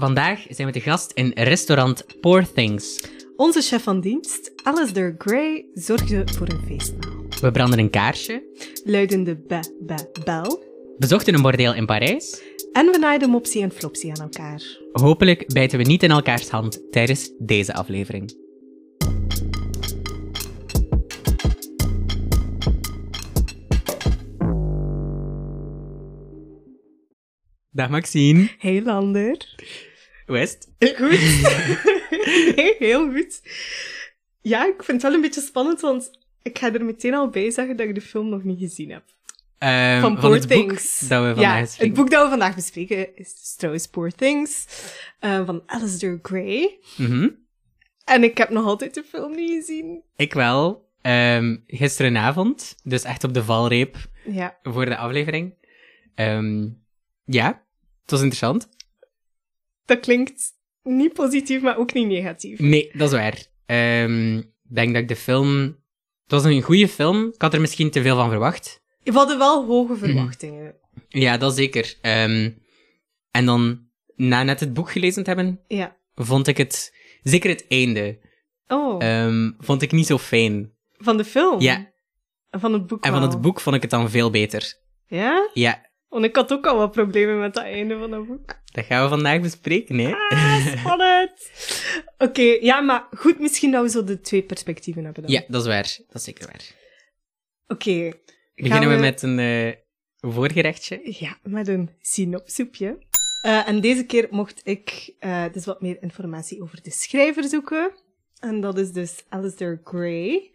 Vandaag zijn we te gast in restaurant Poor Things. Onze chef van dienst, Alistair Gray, zorgde voor een feestmaal. We branden een kaarsje, Luiden de be be bel bezochten een bordeel in Parijs. en we naaiden Mopsy en Flopsy aan elkaar. Hopelijk bijten we niet in elkaars hand tijdens deze aflevering. Dag Maxine. Hey Lander. West. Goed. heel goed. Ja, ik vind het wel een beetje spannend, want ik ga er meteen al bij zeggen dat ik de film nog niet gezien heb. Ehm, Van Poor Things. dat we ja, het boek dat we vandaag bespreken is dus trouwens Poor Things, eh, van Alistair Gray. Mhm. En ik heb nog altijd de film niet gezien. Ik wel. Ehm, gisterenavond, dus echt op de valreep Ja, voor de aflevering. Ehm, ja, het was interessant. Dat klinkt niet positief, maar ook niet negatief. Nee, dat is waar. Ehm, Ik denk dat ik de film... Het was een goede film. Ik had er misschien te veel van verwacht. We hadden wel Mhm. hoge verwachtingen. Ja, dat zeker. Ehm, en dan, na net het boek gelezen te hebben, Ja. vond ik het... Zeker het einde. Oh, ehm, vond ik niet zo fijn. van de film? Ja. En van het boek En van wel. het boek vond ik het dan veel beter. Ja? Ja, Want ik had ook al wat problemen met dat einde van dat boek. dat gaan we vandaag bespreken, hè? Ah, spannend! Oké, ja, maar goed misschien dat we zo de twee perspectieven hebben dan. Ja, dat is waar. Dat is zeker waar. Oké. Beginnen we met een eh, voorgerechtje? Ja, met een synopsoepje. Eh, en deze keer mocht ik eh, dus wat meer informatie over de schrijver zoeken. En dat is dus Alistair Gray.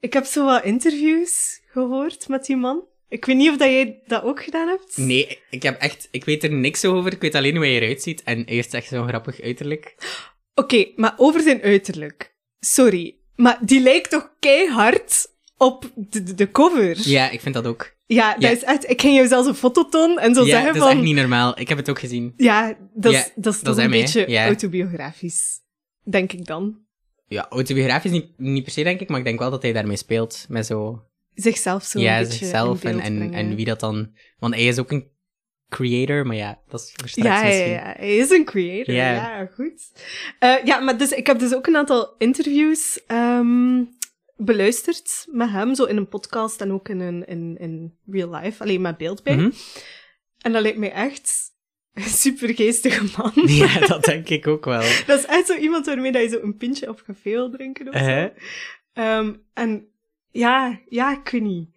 Ik heb zo wat interviews gehoord met die man. Ik weet niet of dat jij dat ook gedaan hebt. Nee, ik heb echt... Ik weet er niks over. Ik weet alleen hoe hij eruit ziet. En hij heeft echt zo'n grappig uiterlijk. Oké, maar over zijn uiterlijk. Sorry, maar die lijkt toch keihard op de, de, cover? Ja, ik vind dat ook. Ja, dat Ja. is echt... Ik ging jou zelfs een foto tonen en zo ja, zeggen dat is van... echt niet normaal. Ik heb het ook gezien. Ja, dat is, Ja, dat is dat een beetje Ja. autobiografisch. Denk ik dan. Ja, autobiografisch niet, niet per se, denk ik. Maar ik denk wel dat hij daarmee speelt. Met zo... Zichzelf zo ja, een beetje zichzelf en, en, en wie dat dan... Want hij is ook een creator, maar ja, dat is voor straks Ja, ja, misschien. ja, hij is een creator. Ja. Ja, goed. Eh, ja, maar dus, ik heb dus ook een aantal interviews ehm, beluisterd met hem, zo in een podcast en ook in, een, in, in real life, alleen met beeld bij. Mhm. En dat lijkt mij echt een supergeestige man. Ja, dat denk ik ook wel. Dat is echt zo iemand waarmee dat je zo een pintje op café wil drinken of zo. Uh-huh. Ehm, en ja, ja, ik weet niet.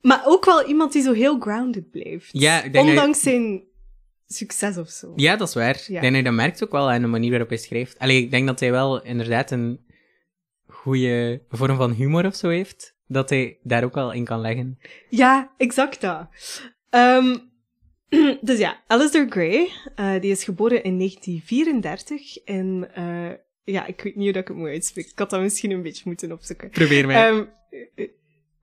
Maar ook wel iemand die zo heel grounded blijft. Ja, ik denk dat je- Ondanks zijn succes of zo. Ja, dat is waar. Ja. Ik denk dat je dat merkt ook wel aan de manier waarop hij schrijft. Allee, ik denk dat hij wel inderdaad een goede vorm van humor of zo heeft. Dat hij daar ook wel in kan leggen. Ja, exact dat. Ehm, dus ja, Alistair Gray, eh, die is geboren in 1934 in... eh, ja, ik weet niet hoe dat ik het moet uitspreken. Ik had dat misschien een beetje moeten opzoeken. Probeer mij.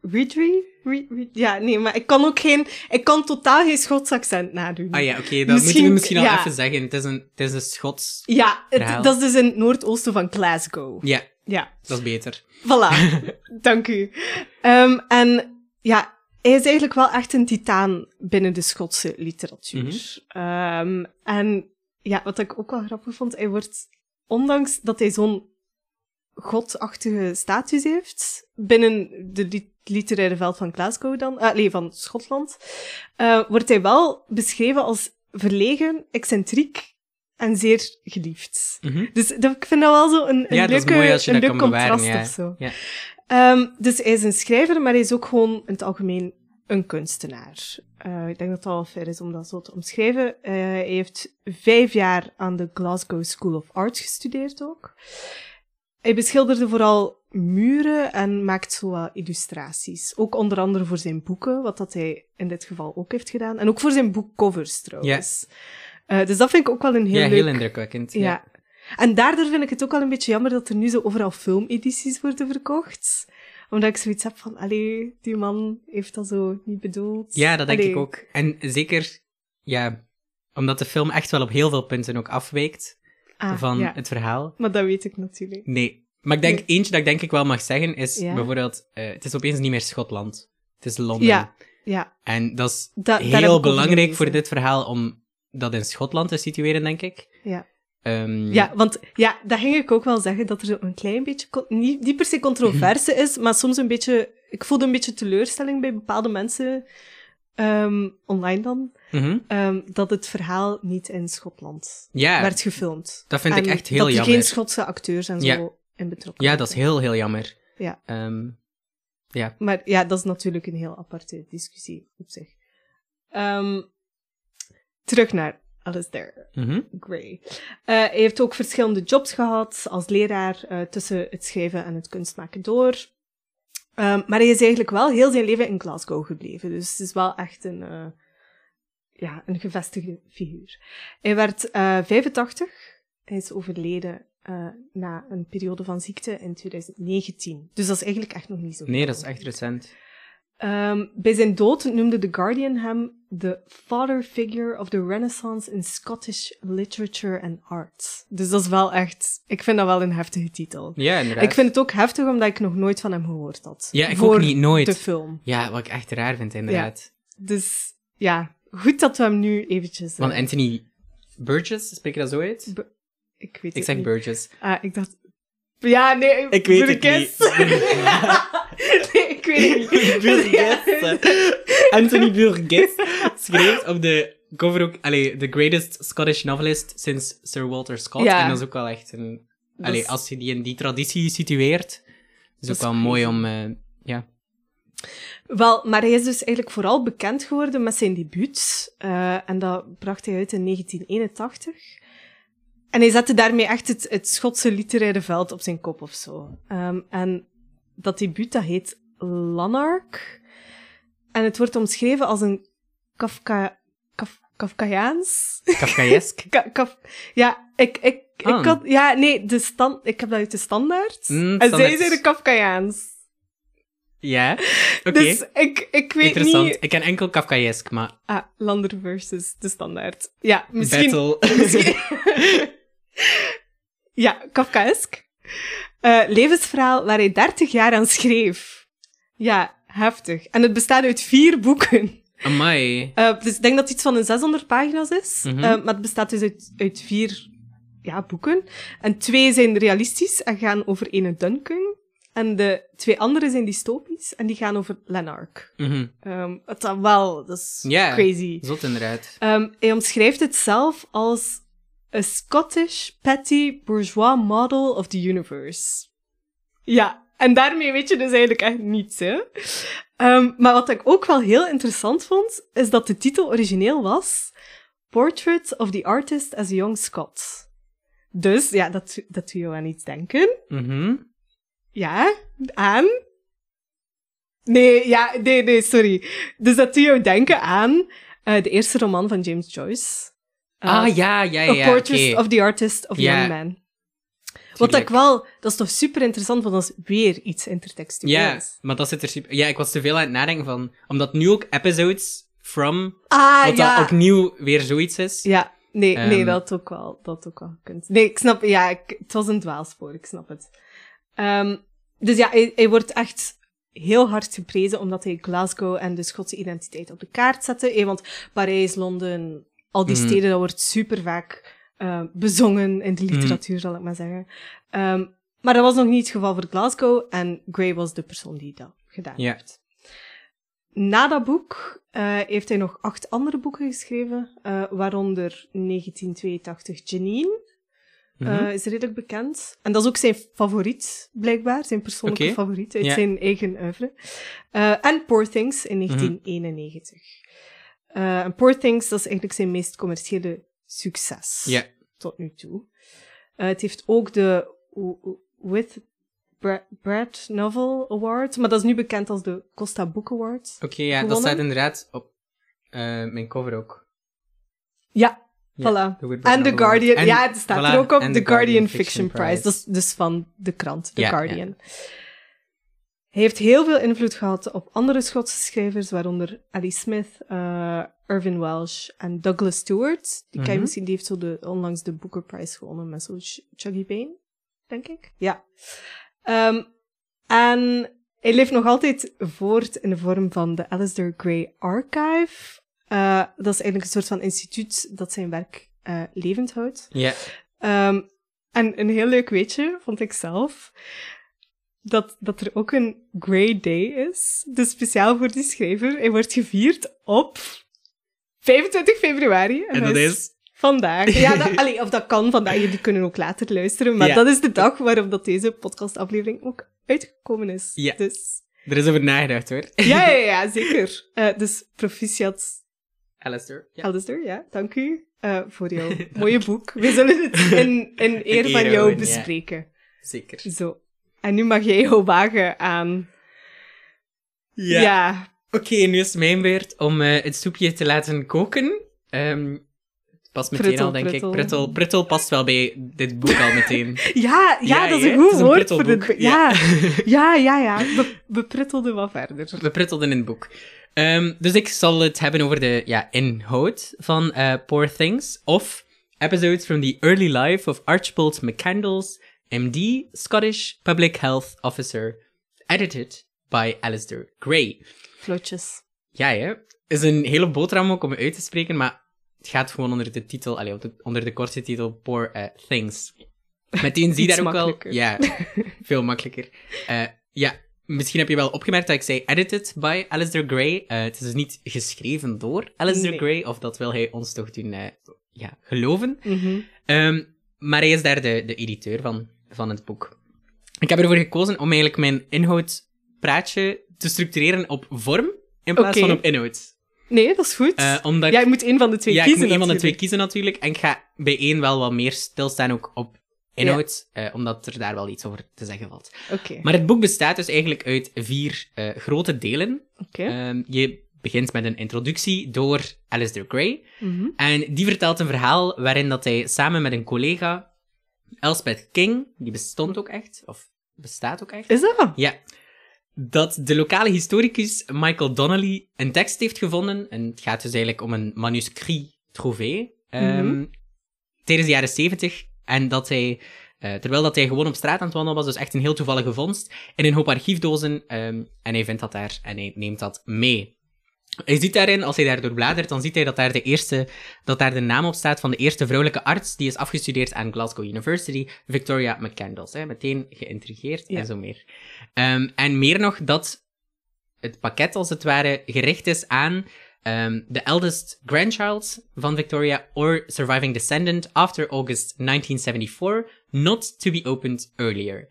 Ri- Ri- Ja, nee, maar ik kan ook geen... Ik kan totaal geen Schots accent nadoen. ah ja, oké, dat misschien- moeten we misschien al ja. even zeggen. Het is een, het is een Schots... Ja, het- dat is dus in het noordoosten van Glasgow. Ja, Ja, dat is beter. voilà. Dank u. Ehm, en ja, hij is eigenlijk wel echt een titaan binnen de Schotse literatuur. Mhm. Ehm, en ja, wat ik ook wel grappig vond, hij wordt, ondanks dat hij zo'n godachtige status heeft, binnen de li- literaire veld van Glasgow dan, ah, nee, van Schotland, eh, wordt hij wel beschreven als verlegen, excentriek en zeer geliefd. Mhm. Dus dat, ik vind dat wel zo een, een Ja, leuke, mooi als je een dat leuk bewaren. contrast Ja. of zo. Ja. Ehm, dus hij is een schrijver, maar hij is ook gewoon in het algemeen een kunstenaar. Eh, ik denk dat het wel fair is om dat zo te omschrijven. Eh, hij heeft vijf jaar aan de Glasgow School of Art gestudeerd ook. Hij beschilderde vooral muren en maakt zo wat illustraties. Ook onder andere voor zijn boeken, wat dat hij in dit geval ook heeft gedaan. En ook voor zijn boekcovers trouwens. Eh, dus dat vind ik ook wel een heel ja, leuk... heel indrukwekkend. Ja. Ja. En daardoor vind ik het ook wel een beetje jammer dat er nu zo overal filmedities worden verkocht. Omdat ik zoiets heb van, allee, die man heeft dat zo niet bedoeld. Ja, dat denk Allee. ik ook. En zeker, ja, omdat de film echt wel op heel veel punten ook afwijkt Ah, van ja. het verhaal. Maar dat weet ik natuurlijk. Nee. Maar ik denk, Nee. eentje dat ik denk ik wel mag zeggen, is Ja. bijvoorbeeld, eh, het is opeens niet meer Schotland. Het is Londen. Ja, ja. En dat is Da- heel belangrijk voor dit verhaal om dat in Schotland te situeren, denk ik. Ja. Ehm, Ja, want ja, dat ging ik ook wel zeggen, dat er een klein beetje, niet, niet per se controverse is, maar soms een beetje, ik voelde een beetje teleurstelling bij bepaalde mensen, ehm, online dan, mhm. ehm, dat het verhaal niet in Schotland werd gefilmd. dat vind ik echt heel dat er jammer. geen Schotse acteurs en zo in betrokken Ja, dat is heel, heel jammer. Ja. Ja. Maar ja, dat is natuurlijk een heel aparte discussie op zich. Terug naar Alistair. Mhm. Gray. Eh, hij heeft ook verschillende jobs gehad als leraar eh, tussen het schrijven en het kunstmaken door. Ehm, maar hij is eigenlijk wel heel zijn leven in Glasgow gebleven. Dus het is wel echt een, eh, ja, een gevestigde figuur. Hij werd eh 85. Hij is overleden na een periode van ziekte in 2019. Dus dat is eigenlijk echt nog niet zo Nee, dat is echt recent. Ehm, bij zijn dood noemde The Guardian hem de father figure of the Renaissance in Scottish literature and art. Dus dat is wel echt, ik vind dat wel een heftige titel. Ja, inderdaad. Ik vind het ook heftig omdat ik nog nooit van hem gehoord had. Ja, ik voor ook niet, nooit. de film. Ja, wat ik echt raar vind, inderdaad. Dus ja, goed dat we hem nu eventjes... eh, Want Anthony Burgess, spreek je dat zo uit? Bu- ik weet Ik het zeg niet. Burgess. Ah, ik dacht... Ja, nee, Ik weet het Burgess. weet niet. Burgess. Anthony Burgess schreef op de cover ook, allee, the greatest Scottish novelist sinds Sir Walter Scott. Ja. En dat is ook wel echt een, Dat allee, is- als je die in die traditie situeert, is ook is wel mooi om, eh, ja. Wel, maar hij is dus eigenlijk vooral bekend geworden met zijn debuut. eh, en dat bracht hij uit in 1981. En hij zette daarmee echt het, het Schotse literaire veld op zijn kop of zo. Ehm, en dat debuut, dat heet Lanark. En het wordt omschreven als een Kafka, Kaf, Kafkaiaans. Kafkaesk. Ka- kaf, ja, ik, ik, ik Ah. had, ja, nee, de stand, ik heb dat uit de standaard. Mm, en zij zijn de Kafkaiaans. Ja, oké. Dus ik, ik weet Interessant. niet... Ik ken enkel Kafkaesk, maar Ah, Lander versus de standaard. Ja, misschien... Battle. misschien- ja, Kafkaesk. Eh, levensverhaal waar hij 30 jaar aan schreef. Ja, heftig. En het bestaat uit vier boeken. Amai. Eh, dus ik denk dat het iets van een 600 pagina's is. Mhm. Eh, maar het bestaat dus uit, uit vier ja, boeken. En twee zijn realistisch en gaan over ene Duncan. En de twee andere zijn dystopisch en die gaan over Lanark. Mhm. Ehm het dan wel, dat is Ja. crazy. Zot inderdaad. Ehm, hij omschrijft het zelf als a Scottish petty bourgeois model of the universe. Ja, en daarmee weet je dus eigenlijk echt niets, hè. Ehm, maar wat ik ook wel heel interessant vond, is dat de titel origineel was Portrait of the Artist as a Young Scot. Dus, ja, dat, dat doet je aan iets denken. Mhm. Ja, aan? Nee, ja, nee, nee, sorry. Dus dat doet jou denken aan eh, de eerste roman van James Joyce. Eh, ah, ja, ja, ja. A Portrait of the Artist of. Young Man. Wat ik wel, dat is toch super interessant, want dat is weer iets Ja, intertextueels. maar dat zit er super... Ja, ik was te veel aan het nadenken van... Omdat nu ook episodes from... Ah, wat ja. dat opnieuw weer zoiets is. Ja, nee, nee, Ehm. dat ook wel, dat ook wel kunt. Nee, ik snap, ja, ik, het was een dwaalspoor, ik snap het. Ehm, dus ja, hij, hij wordt echt heel hard geprezen omdat hij Glasgow en de Schotse identiteit op de kaart zette. Eh, want Parijs, Londen, al die Mhm. steden, dat wordt super vaak eh, bezongen in de Mhm. literatuur, zal ik maar zeggen. Ehm, maar dat was nog niet het geval voor Glasgow en Gray was de persoon die dat gedaan Ja. heeft. Na dat boek eh, heeft hij nog acht andere boeken geschreven, eh, waaronder 1982 Janine, Mhm. eh, is redelijk bekend. En dat is ook zijn favoriet, blijkbaar, zijn persoonlijke favoriet uit zijn eigen oeuvre. En Poor Things in Mhm. 1991. Eh, en Poor Things, dat is eigenlijk zijn meest commerciële succes Ja. tot nu toe. Eh, het heeft ook de With Brad, Novel Award, maar dat is nu bekend als de Costa Book Award. Oké, ja, dat staat inderdaad op eh, mijn cover ook. Ja, Ja, voilà. En The Guardian, ja, het staat voilà, er ook op, The Guardian Fiction Prize. Dat is dus van de krant, The Ja, Guardian. Hij heeft heel veel invloed gehad op andere Schotse schrijvers, waaronder Ali Smith, eh, Irvin Welsh en Douglas Stewart. Die ken je Mhm. misschien, die heeft zo de, onlangs de Booker Prize gewonnen met zo'n Ch- Chuggy Bane, denk ik. Ja. Ehm, en hij leeft nog altijd voort in de vorm van de Alistair Gray Archive. Eh, dat is eigenlijk een soort van instituut dat zijn werk eh, levend houdt. Ja. Ehm, en een heel leuk weetje vond ik zelf. Dat, dat er ook een Grey Day is. Dus speciaal voor die schrijver. Hij wordt gevierd op 25 februari. En dat is... Vandaag. Ja, dat, allee, of dat kan vandaag. Jullie kunnen ook later luisteren. Maar Ja. dat is de dag waarop dat deze podcastaflevering ook uitgekomen is. Ja. Dus, Er is over nagedacht, hoor. ja, ja, ja, zeker. Eh, dus proficiat Alistair. Ja. Alistair, ja, dank u eh, voor jouw mooie boek. We zullen het in, in eer van jou bespreken. Zeker. Zo. En nu mag jij jou wagen aan... Ja. Oké, nu is het mijn beurt om eh, het soepje te laten koken. Ehm het past meteen Pruttel, al, denk pruttel. ik. Pruttel, pruttel past wel bij dit boek al meteen. Ja, ja, Ja, dat is een goed Het is een woord voor dit boek. Ja, ja, ja. ja. We, we pruttelden wat verder. We pruttelden in het boek. Ehm, dus ik zal het hebben over de ja, inhoud van eh, Poor Things. Of episodes from the early life of Archibald McCandles, MD, Scottish Public Health Officer. Edited by Alistair Gray. Vlotjes. Ja, hè. is een hele boterham ook om uit te spreken, maar het gaat gewoon onder de titel, allee, de- onder de korte titel Poor eh, Things. Meteen zie je daar ook makkelijker. Ja, veel makkelijker. Eh, ja, misschien heb je wel opgemerkt dat ik zei edited by Alistair Gray. Eh, het is dus niet geschreven door Alistair Nee. Gray, of dat wil hij ons toch doen ja, geloven. Mhm. Ehm, maar hij is daar de, de editeur van, van het boek. Ik heb ervoor gekozen om eigenlijk mijn inhoudpraatje te structureren op vorm in plaats van op inhoud. Nee, dat is goed. Eh, omdat Jij ik, moet één van de twee ja, kiezen ik moet een van de twee kiezen natuurlijk. En ik ga bij één wel wat meer stilstaan ook op inhoud, eh, omdat er daar wel iets over te zeggen valt. Oké. Maar het boek bestaat dus eigenlijk uit vier eh, grote delen. Oké. Ehm, je begint met een introductie door Alistair Gray. Mhm. En die vertelt een verhaal waarin dat hij samen met een collega, Elspeth King, die bestond ook echt, of bestaat ook echt, Is dat? ja, dat de lokale historicus Michael Donnelly een tekst heeft gevonden. En het gaat dus eigenlijk om een manuscrit trouvé. ehm, Mhm. Tijdens de jaren zeventig. En dat hij, eh, terwijl dat hij gewoon op straat aan het wandelen was, dus echt een heel toevallige vondst, in een hoop archiefdozen. ehm, en hij vindt dat daar en hij neemt dat mee. Hij ziet daarin, als hij daardoor bladert, dan ziet hij dat daar, de eerste, dat daar de naam op staat van de eerste vrouwelijke arts die is afgestudeerd aan Glasgow University, Victoria McCandles. Hè. Meteen geïntrigeerd Ja. en zo meer. Ehm, en meer nog dat het pakket, als het ware, gericht is aan ehm the eldest grandchild van Victoria or surviving descendant after August 1974, not to be opened earlier.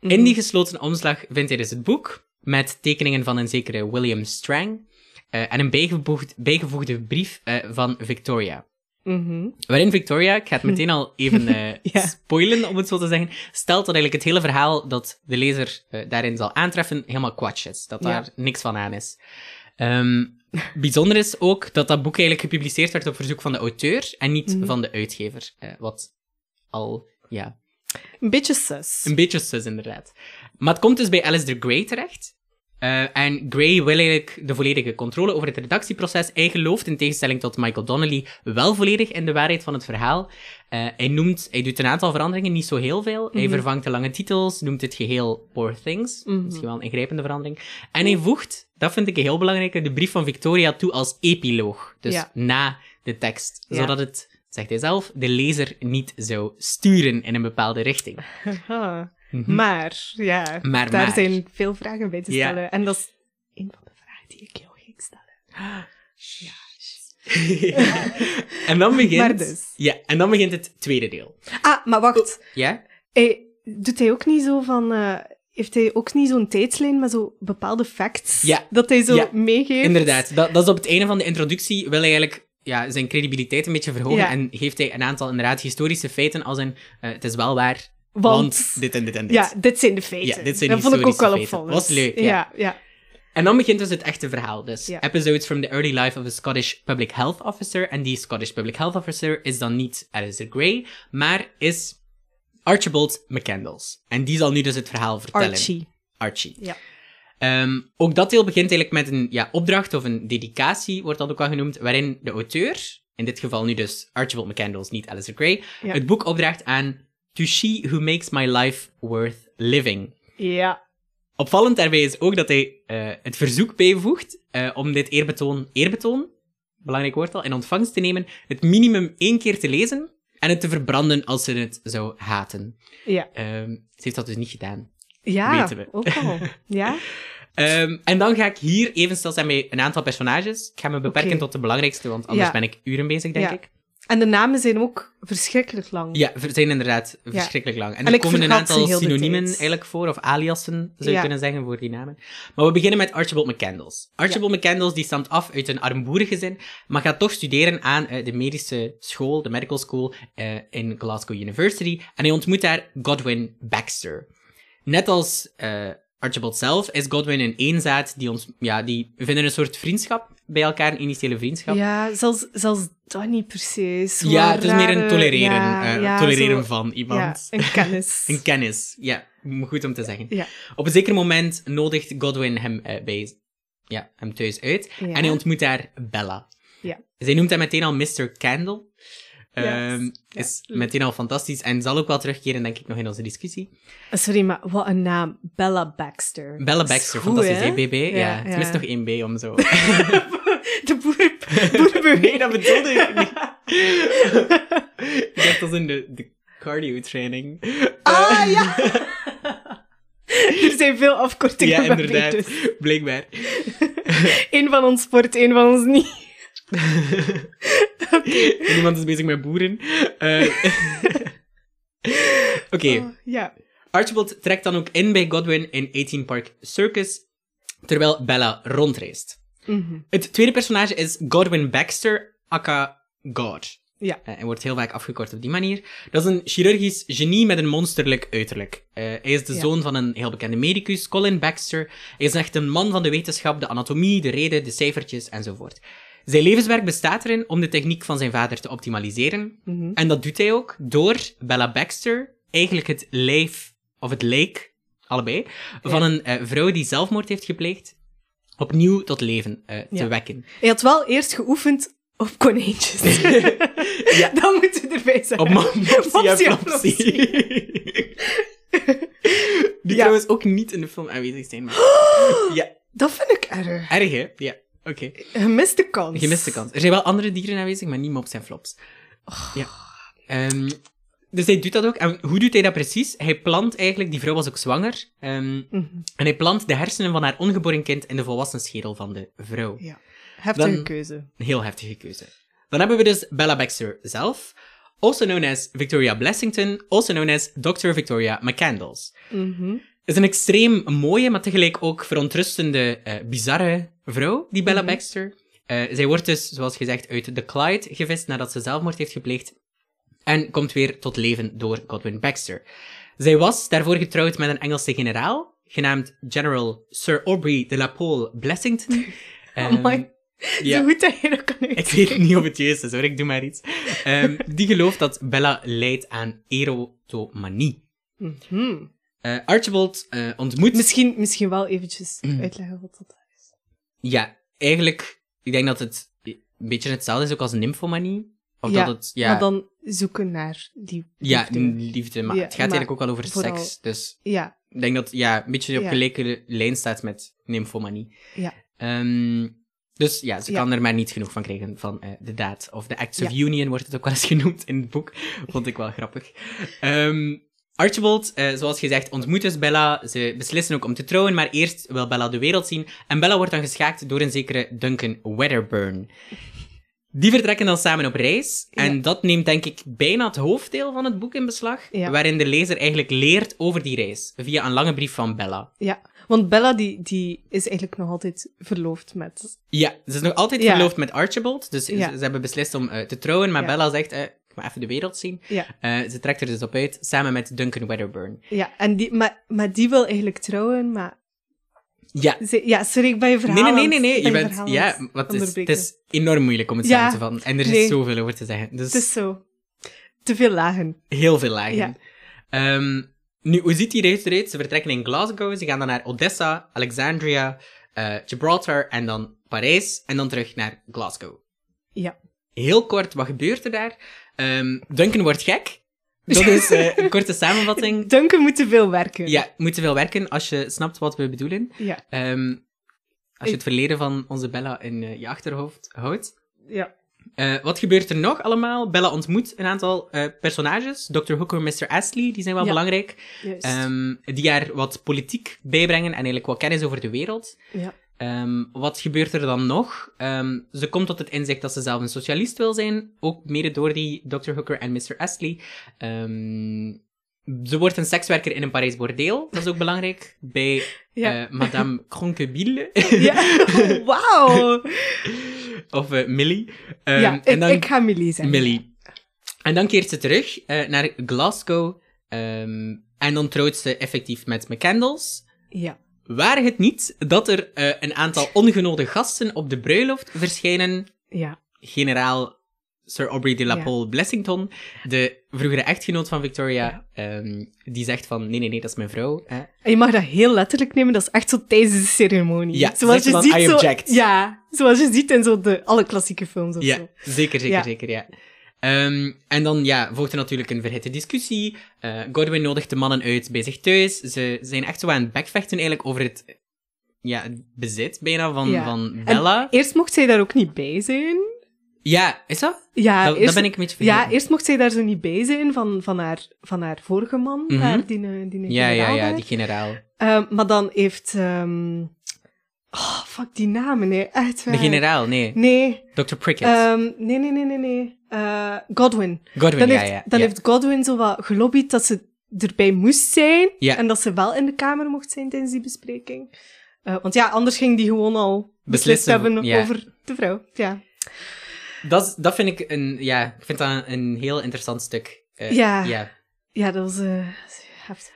In die gesloten omslag vindt hij dus het boek, met tekeningen van een zekere William Strang, eh, en een bijgevoegd, bijgevoegde brief eh, van Victoria. Mhm. Waarin Victoria, ik ga het meteen al even eh, Ja. spoilen, om het zo te zeggen, stelt dat eigenlijk het hele verhaal dat de lezer daarin zal aantreffen helemaal kwatsch is. Dat Ja. daar niks van aan is. Ehm, bijzonder is ook dat dat boek eigenlijk gepubliceerd werd op verzoek van de auteur en niet Mhm. van de uitgever. wat al, ja, Een beetje sus. een beetje sus, inderdaad. Maar het komt dus bij Alistair Gray terecht. Eh, en Gray wil eigenlijk de volledige controle over het redactieproces. Hij gelooft, in tegenstelling tot Michael Donnelly, wel volledig in de waarheid van het verhaal. Eh, hij, noemt, hij doet een aantal veranderingen, niet zo heel veel. Hij Mhm. vervangt de lange titels, noemt het geheel Poor Things. Mhm. Misschien wel een ingrijpende verandering. En hij voegt, dat vind ik een heel belangrijke, de brief van Victoria toe als epiloog. Dus Ja. na de tekst. Ja. Zodat het, zegt hij zelf, de lezer niet zou sturen in een bepaalde richting. Mhm. Maar, ja, Maar, daar maar. zijn veel vragen bij te Ja. stellen. En dat is een van de vragen die ik jou ging stellen. en dan begint... Maar dus. Ja, en dan begint het tweede deel. Ah, maar wacht. Ja? Hij, doet hij ook niet zo van... eh, heeft hij ook niet zo'n tijdslijn met zo bepaalde facts? Ja. Dat hij zo Ja, meegeeft? Inderdaad. Dat, dat is op het einde van de introductie wil hij eigenlijk ja, zijn credibiliteit een beetje verhogen Ja. en geeft hij een aantal inderdaad historische feiten als een eh, het is wel waar, want, Want, dit en dit en dit. ja, dit zijn de feiten. Ja, dit zijn dat vond ik ook historische wel feiten. opvallend. Was leuk, ja. Ja, ja. En dan begint dus het echte verhaal. Dus Ja. episodes from the early life of a Scottish Public Health Officer. En die Scottish Public Health Officer is dan niet Alistair Gray, maar is Archibald McCandles. En die zal nu dus het verhaal vertellen. Archie. Archie. Ja. Ehm, ook dat deel begint eigenlijk met een ja, opdracht of een dedicatie, wordt dat ook wel genoemd, waarin de auteur, in dit geval nu dus Archibald McCandles, niet Alistair Gray, Ja. het boek opdraagt aan To She Who Makes My Life Worth Living. Ja. Opvallend daarbij is ook dat hij eh, het verzoek bijvoegt eh, om dit eerbetoon, eerbetoon, belangrijk woord al, in ontvangst te nemen, het minimum één keer te lezen en het te verbranden als ze het zou haten. Ja. Ehm, ze heeft dat dus niet gedaan. Ja, Weten we. ook al. Ja? Ehm, en dan ga ik hier even stilstaan bij een aantal personages. Ik ga me beperken tot de belangrijkste, want anders Ja. ben ik uren bezig, denk Ja. ik. En de namen zijn ook verschrikkelijk lang. Ja, ze zijn inderdaad verschrikkelijk lang. En En er komen een aantal synoniemen eigenlijk voor, of aliasen, zou je Ja. kunnen zeggen, voor die namen. Maar we beginnen met Archibald McCandles. Archibald McCandles die stamt af uit een armboerengezin, maar gaat toch studeren aan eh, de medische school, de medical school, eh, in Glasgow University. En hij ontmoet daar Godwin Baxter. Net als eh, Archibald zelf is Godwin een eenzaad die ons, ja, die vinden een soort vriendschap bij elkaar, een initiële vriendschap. Ja, zelfs, zelfs dat niet per se. Zo Ja, het is meer een tolereren, ja, eh, ja, tolereren zo- van iemand. Ja, een kennis. Een kennis, ja. Goed om te zeggen. Ja. Op een zeker moment nodigt Godwin hem, eh, bij, ja, hem thuis uit. En hij ontmoet daar Bella. Ja. Zij noemt hem meteen al Mr. Candle. Ja. Is meteen al fantastisch. En zal ook wel terugkeren, denk ik, nog in onze discussie. Eh, Sorry, maar wat een naam. Bella Baxter. Bella Baxter, goed, fantastisch, hè? BB? Ja, Ja, het mist nog één B om zo... De boer, boerenbeweging. nee, dat bedoelde ik niet. ik dacht, dat in de, de cardio-training. Ah, ja! er zijn veel afkortingen Ja, inderdaad. dus. Blijkbaar. Eén van ons sport, één van ons niet. Niemand is bezig met boeren. Eh, Oké, Oh, ja. Archibald trekt dan ook in bij Godwin in 18 Park Circus, terwijl Bella rondreist. Mhm. Het tweede personage is Godwin Baxter, aka God. Ja. Eh, hij wordt heel vaak afgekort op die manier. Dat is een chirurgisch genie met een monsterlijk uiterlijk. Eh, hij is de Ja. zoon van een heel bekende medicus, Colin Baxter. Hij is echt een man van de wetenschap, de anatomie, de reden, de cijfertjes enzovoort. Zijn levenswerk bestaat erin om de techniek van zijn vader te optimaliseren. Mhm. En dat doet hij ook door Bella Baxter, eigenlijk het lijf, of het lijk, allebei, van een eh, vrouw die zelfmoord heeft gepleegd, opnieuw tot leven eh, te Ja. wekken. Hij had wel eerst geoefend op konijntjes. Ja. Dat moeten we erbij zeggen. Op Flopsy. Die Ja. trouwens ook niet in de film aanwezig zijn. Maar... Ja, Dat vind ik erg. erg hè? Ja, oké. Gemiste kans. Gemiste kans. Er zijn wel andere dieren aanwezig, maar niet Mops en Flops. Ja. Ehm, dus hij doet dat ook. En hoe doet hij dat precies? Hij plant eigenlijk, die vrouw was ook zwanger, ehm, Mhm. en hij plant de hersenen van haar ongeboren kind in de volwassen schedel van de vrouw. Ja. Heftige Dan- keuze. Een heel heftige keuze. Dan hebben we dus Bella Baxter zelf, also known as Victoria Blessington, also known as Dr. Victoria McCandles. Mhm. Is een extreem mooie, maar tegelijk ook verontrustende, eh, bizarre vrouw, die Bella Mhm. Baxter. Eh, zij wordt dus, zoals gezegd, uit de Clyde gevist nadat ze zelfmoord heeft gepleegd. En komt weer tot leven door Godwin Baxter. Zij was daarvoor getrouwd met een Engelse generaal, genaamd General Sir Aubrey de la Pole Blessington. Ehm, Amai. ja. Zo goed dat je dat kan Ik weet niet of het juist is hoor, ik doe maar iets. Ehm, die gelooft dat Bella lijdt aan erotomanie. Mhm. Eh, Archibald eh, ontmoet... Misschien, misschien wel eventjes Mhm. uitleggen wat dat is. Ja, eigenlijk, ik denk dat het een beetje hetzelfde is ook als nymphomanie. Of Ja, dat het, ja, Maar dan zoeken naar die ja, liefde. liefde, maar Ja, het gaat maar eigenlijk ook wel over vooral- seks. Dus Ja, ik denk dat ja, een beetje op Ja. gelijke lijn staat met nymphomanie. ja. Ehm, dus ja, ze kan er maar niet genoeg van krijgen van eh, de daad. Of de Acts of. Union wordt het ook wel eens genoemd in het boek. Vond ik wel grappig. Ehm, Archibald, eh, zoals gezegd, ontmoet dus Bella. Ze beslissen ook om te trouwen, maar eerst wil Bella de wereld zien. En Bella wordt dan geschaakt door een zekere Duncan Wedderburn. Die vertrekken dan samen op reis. En dat neemt denk ik bijna het hoofddeel van het boek in beslag. Ja. Waarin de lezer eigenlijk leert over die reis. Via een lange brief van Bella. ja. Want Bella die, die is eigenlijk nog altijd verloofd met... Ja, ze is nog altijd Ja. verloofd met Archibald. Dus ze, ze hebben beslist om eh, te trouwen. Maar. Bella zegt, eh, ga even de wereld zien. Ja, Eh, ze trekt er dus op uit, samen met Duncan Wedderburn. ja. En die, maar, maar die wil eigenlijk trouwen, maar... Ja. Ze, ja, sorry, ik ben je verhaal Nee, nee, nee, nee. Je je bent, ja, wat het is, het is enorm moeilijk om het Ja. samen te vatten. En er is Nee. zoveel over te zeggen. Dus Het is zo. Te veel lagen. heel veel lagen. Ja. Ehm, nu, hoe ziet die reis eruit? Ze vertrekken in Glasgow, ze gaan dan naar Odessa, Alexandria, eh, Gibraltar en dan Parijs. En dan terug naar Glasgow. Ja. Heel kort, wat gebeurt er daar? Ehm, Duncan wordt gek. Dat is eh, een korte samenvatting. Duncan moet te veel werken. Ja, moet te veel werken als je snapt wat we bedoelen. Ja. Ehm, als je het verleden van onze Bella in eh, je achterhoofd houdt. Ja. Eh, wat gebeurt er nog allemaal? Bella ontmoet een aantal eh, personages. Dr. Hooker en Mr. Astley, die zijn wel Ja. belangrijk. Juist. Ehm, die haar wat politiek bijbrengen en eigenlijk wat kennis over de wereld. ja. Ehm, wat gebeurt er dan nog? Ehm, ze komt tot het inzicht dat ze zelf een socialist wil zijn, ook mede door die Dr. Hooker en Mr. Astley. Ehm, ze wordt een sekswerker in een Parijs bordeel, dat is ook belangrijk, bij Ja. eh, Madame Cronkebille, ja. Oh, Wauw. of eh, Millie. Ja, ik, en dan... ik ga Millie zeggen. Millie. En dan keert ze terug eh, naar Glasgow, en dan trouwt ze effectief met McCandles. Ja. Waar het niet dat er eh, een aantal ongenode gasten op de bruiloft verschijnen, Ja. generaal Sir Aubrey de la Ja. Pole Blessington, de vroegere echtgenoot van Victoria, ehm, die zegt van, nee, nee, nee, dat is mijn vrouw. Hè. En je mag dat heel letterlijk nemen, dat is echt zo tijdens de ceremonie. Ja, zoals je ziet "I zo, object." Ja, zoals je ziet in zo de, alle klassieke films of Ja, zo. zeker, zeker, zeker, ja. Ehm, en dan ja, volgt er natuurlijk een verhitte discussie. Eh, Godwin nodigt de mannen uit bij zich thuis. Ze zijn echt zo aan het bekvechten eigenlijk over het, ja, het bezit bijna van, Ja. van Bella. Eerst mocht zij daar ook niet bij zijn. Ja, is dat? Ja, dat, eerst, dat ben ik een beetje vergeten. ja, eerst mocht zij daar zo niet bij zijn van, van, haar, van haar vorige man, Mhm. daar, die, eh, die ja, ja, generaal ja, daar. die generaal. Ehm, maar dan heeft... ehm, oh, fuck die namen, nee. De generaal, nee. Nee. Dr. Prickett. ehm, nee, nee, nee, nee, nee. Eh, Godwin. Godwin, Dan, ja, heeft, ja. dan ja. heeft Godwin zo wat gelobbyd dat ze erbij moest zijn. Ja. En dat ze wel in de kamer mocht zijn tijdens die bespreking. Eh, want ja, anders ging die gewoon al beslist Beslissen, hebben ja. over de vrouw. Ja. Dat, dat vind ik een, ja, ik vind dat een heel interessant stuk. Eh, Ja. ja. ja, dat was eh, heftig.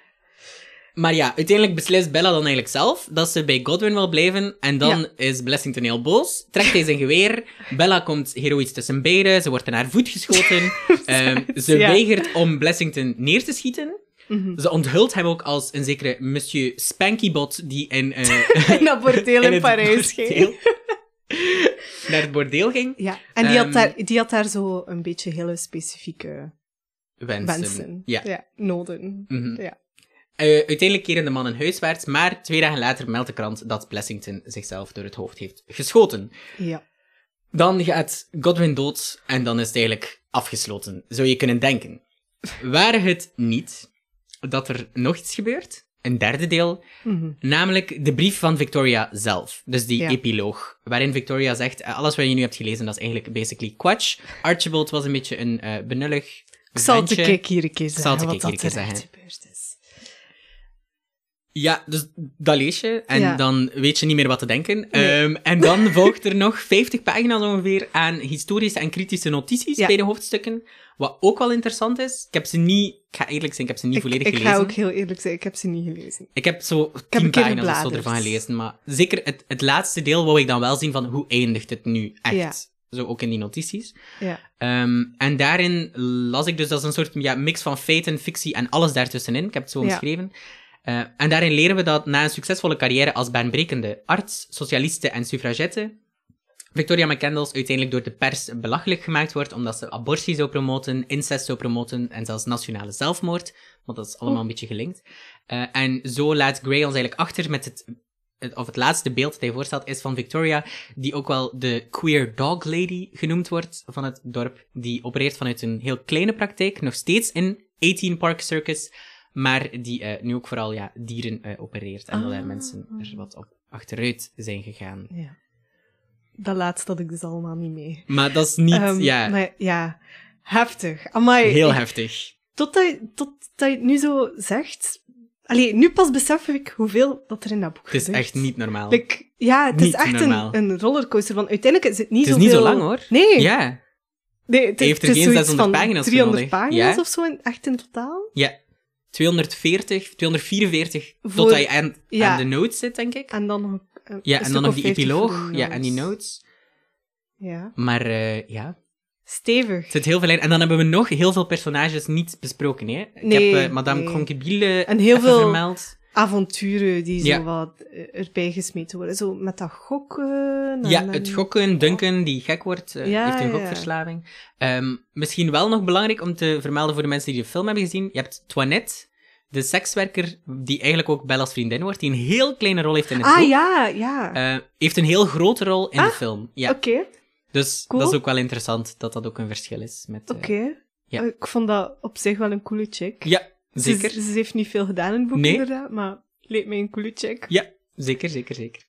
Maar ja, uiteindelijk beslist Bella dan eigenlijk zelf dat ze bij Godwin wil blijven. En dan Ja. is Blessington heel boos, trekt hij zijn geweer. Bella komt heroïs tussen beiden, ze wordt in haar voet geschoten. Ehm, ze Ja. weigert om Blessington neer te schieten. Mhm. Ze onthult hem ook als een zekere Monsieur Spankybot die in, eh, In dat bordeel in, Parijs ging. naar het bordeel ging. Ja, en die, Ehm, had daar, die had daar zo een beetje hele specifieke Wensen. wensen. Ja. noden. Mhm. Ja. Eh, uiteindelijk keren de mannen huiswaarts, maar twee dagen later meldt de krant dat Blessington zichzelf door het hoofd heeft geschoten. Ja. Dan gaat Godwin dood en dan is het eigenlijk afgesloten, zou je kunnen denken. Waar het niet dat er nog iets gebeurt, een derde deel, Mhm. namelijk de brief van Victoria zelf. Dus die Ja. epiloog, waarin Victoria zegt, eh, alles wat je nu hebt gelezen, dat is eigenlijk basically quatsch. Archibald was een beetje een eh benullig Ik zal keer hier een keer zeggen, wat er zeggen. gebeurd is. Ja, dus dat lees je en Ja. dan weet je niet meer wat te denken. Nee. Ehm, en dan volgt er nog 50 pagina's ongeveer aan historische en kritische notities Ja. bij de hoofdstukken. Wat ook wel interessant is. Ik heb ze niet, ik ga eerlijk zijn, ik heb ze niet Ik, volledig ik gelezen. ga ook heel eerlijk zijn, ik heb ze niet gelezen. Ik heb zo heb tien een keer pagina's of zo ervan gelezen. Maar zeker het, het laatste deel wou ik dan wel zien van hoe eindigt het nu echt. Ja. Zo ook in die notities. Ja. Ehm, en daarin las ik dus, dat is een soort ja, mix van feiten, fictie en alles daartussenin. Ik heb het zo Ja. Eh, en daarin leren we dat na een succesvolle carrière als baanbrekende arts, socialiste en suffragette, Victoria McCandles uiteindelijk door de pers belachelijk gemaakt wordt, omdat ze abortie zou promoten, incest zou promoten en zelfs nationale zelfmoord. Want dat is allemaal een beetje gelinkt. Eh, en zo laat Gray ons eigenlijk achter met het- of het laatste beeld dat hij voorstelt, is van Victoria, die ook wel de queer dog lady genoemd wordt van het dorp. Die opereert vanuit een heel kleine praktijk, nog steeds in 18 Park Circus, maar die eh, nu ook vooral ja, dieren eh, opereert. En dat er Ah. mensen er wat op achteruit zijn gegaan. ja. Dat laatste had ik dus allemaal niet mee. Maar dat is niet, Ehm, ja, Maar ja, heftig. Amai, heel ik- heftig. Totdat je, tot dat je het nu zo zegt... Allee, nu pas besef ik hoeveel dat er in dat boek Het is gebeurt. echt niet normaal. Like, ja, het Niet is echt een, een rollercoaster. Want uiteindelijk is het niet het is zoveel... niet zo lang hoor. Nee. Ja, nee het, heeft er het geen zoiets 600 van pagina's voor 300 nodig. pagina's Ja. of zo, in, echt in totaal. ja. 240, 244, Voor- totdat je aan, ja. aan de notes zit, denk ik. En dan nog... een- Ja, een en dan nog die 50 epiloog. Ja, en die notes. Ja. Maar eh, ja, Stevig. er zit heel veel in. En dan hebben we nog heel veel personages niet besproken. Hè? Ik Nee, heb eh, Madame nee. En heel veel- vermeld. Avonturen die Ja. zo wat eh, erbij gesmeten worden. Zo met dat gokken. en Ja, het gokken, Duncan, die gek wordt, eh, Ja, heeft een ja. gokverslaving. Ehm, misschien wel nog belangrijk om te vermelden voor de mensen die de film hebben gezien. Je hebt Toinette, de sekswerker, die eigenlijk ook Bella's vriendin wordt, die een heel kleine rol heeft in het Ah, boek. ja, ja. Eh, heeft een heel grote rol in de Ah, film. Ja. Oké. Dus Cool. dat is ook wel interessant dat dat ook een verschil is. Met, Oké. ja. Ik vond dat op zich wel een coole chick. Ja, zeker. ze heeft niet veel gedaan in het boek, Nee. inderdaad, maar leek mij een coole chick. Ja, zeker, zeker, zeker.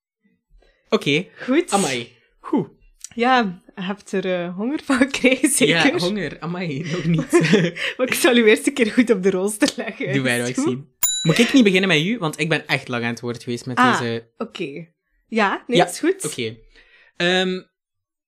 Oké, Goed. amai. Goed. Ja, je hebt er eh, honger van gekregen, zeker. Ja, honger. Amai, nog niet. Maar ik zal u eerst een keer goed op de rooster leggen. Doe wij nog goed? zien. Moet ik niet beginnen met u? Want ik ben echt lang aan het woord geweest met Ah. deze... Oké. Ja, nee, Ja, is goed. Oké. Ehm,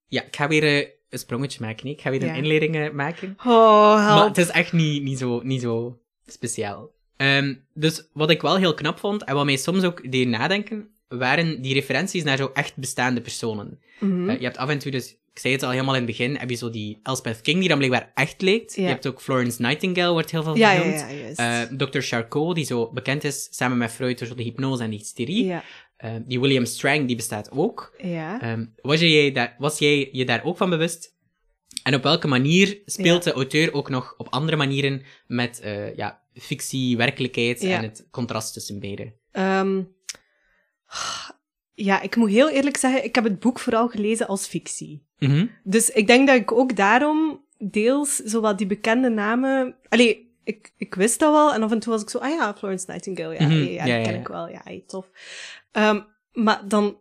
ja, ik ga weer eh, een sprongetje maken. nee. Ik ga weer Ja. een inleiding maken. Oh, help. Maar het is echt niet, niet, zo, niet zo speciaal. Ehm, dus wat ik wel heel knap vond, en wat mij soms ook deed nadenken, waren die referenties naar zo echt bestaande personen. Mhm. Eh, je hebt af en toe dus, ik zei het al helemaal in het begin, heb je zo die Elspeth King, die dan blijkbaar echt. Ja. Je hebt ook Florence Nightingale, wordt heel veel ja, genoemd. ja. Eh, Dr. Charcot, die zo bekend is, samen met Freud door de hypnose en de hysterie. Eh, die William Strang, die bestaat ook. ja. Ehm, was, jij daar, was jij je daar ook van bewust? En op welke manier speelt de auteur ook nog op andere manieren met eh, ja, fictie, werkelijkheid Ja. en het contrast tussen beide? Ehm, ja, ik moet heel eerlijk zeggen, ik heb het boek vooral gelezen als fictie. Mhm. Dus ik denk dat ik ook daarom deels zowat die bekende namen... Allee, ik, ik wist dat wel en af en toe was ik zo, ah ja, Florence Nightingale, ja, Mhm, ja, ja, ken ja. ik wel, ja, tof. Ehm, maar dan...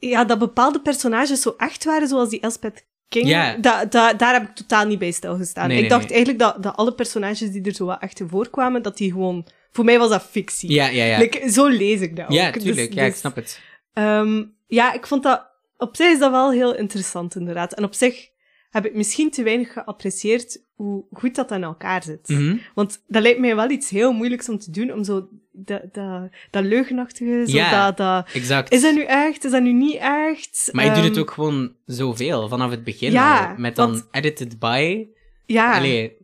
Ja, dat bepaalde personages zo echt waren, zoals die Elspeth King, Ja. da, da, daar heb ik totaal niet bij stilgestaan. Nee, ik nee, dacht nee. eigenlijk dat, dat alle personages die er zo wat echt in voorkwamen, dat die gewoon... Voor mij was dat fictie. Ja, ja, ja. Like, zo lees ik dat ja, ook. Dus- tuurlijk. ja, ik dus- snap het. Ehm, ja, ik vond dat... Op zich is dat wel heel interessant, inderdaad. En op zich heb ik misschien te weinig geapprecieerd hoe goed dat in elkaar zit. Mhm. Want dat lijkt mij wel iets heel moeilijks om te doen, om zo dat, dat, dat leugenachtige, zo Ja. dat, dat... Exact. Is dat nu echt? Is dat nu niet echt? Maar je doet het Ehm, ook gewoon zoveel, vanaf het begin Ja, al. Met dan want- edited by. Ja, Allee,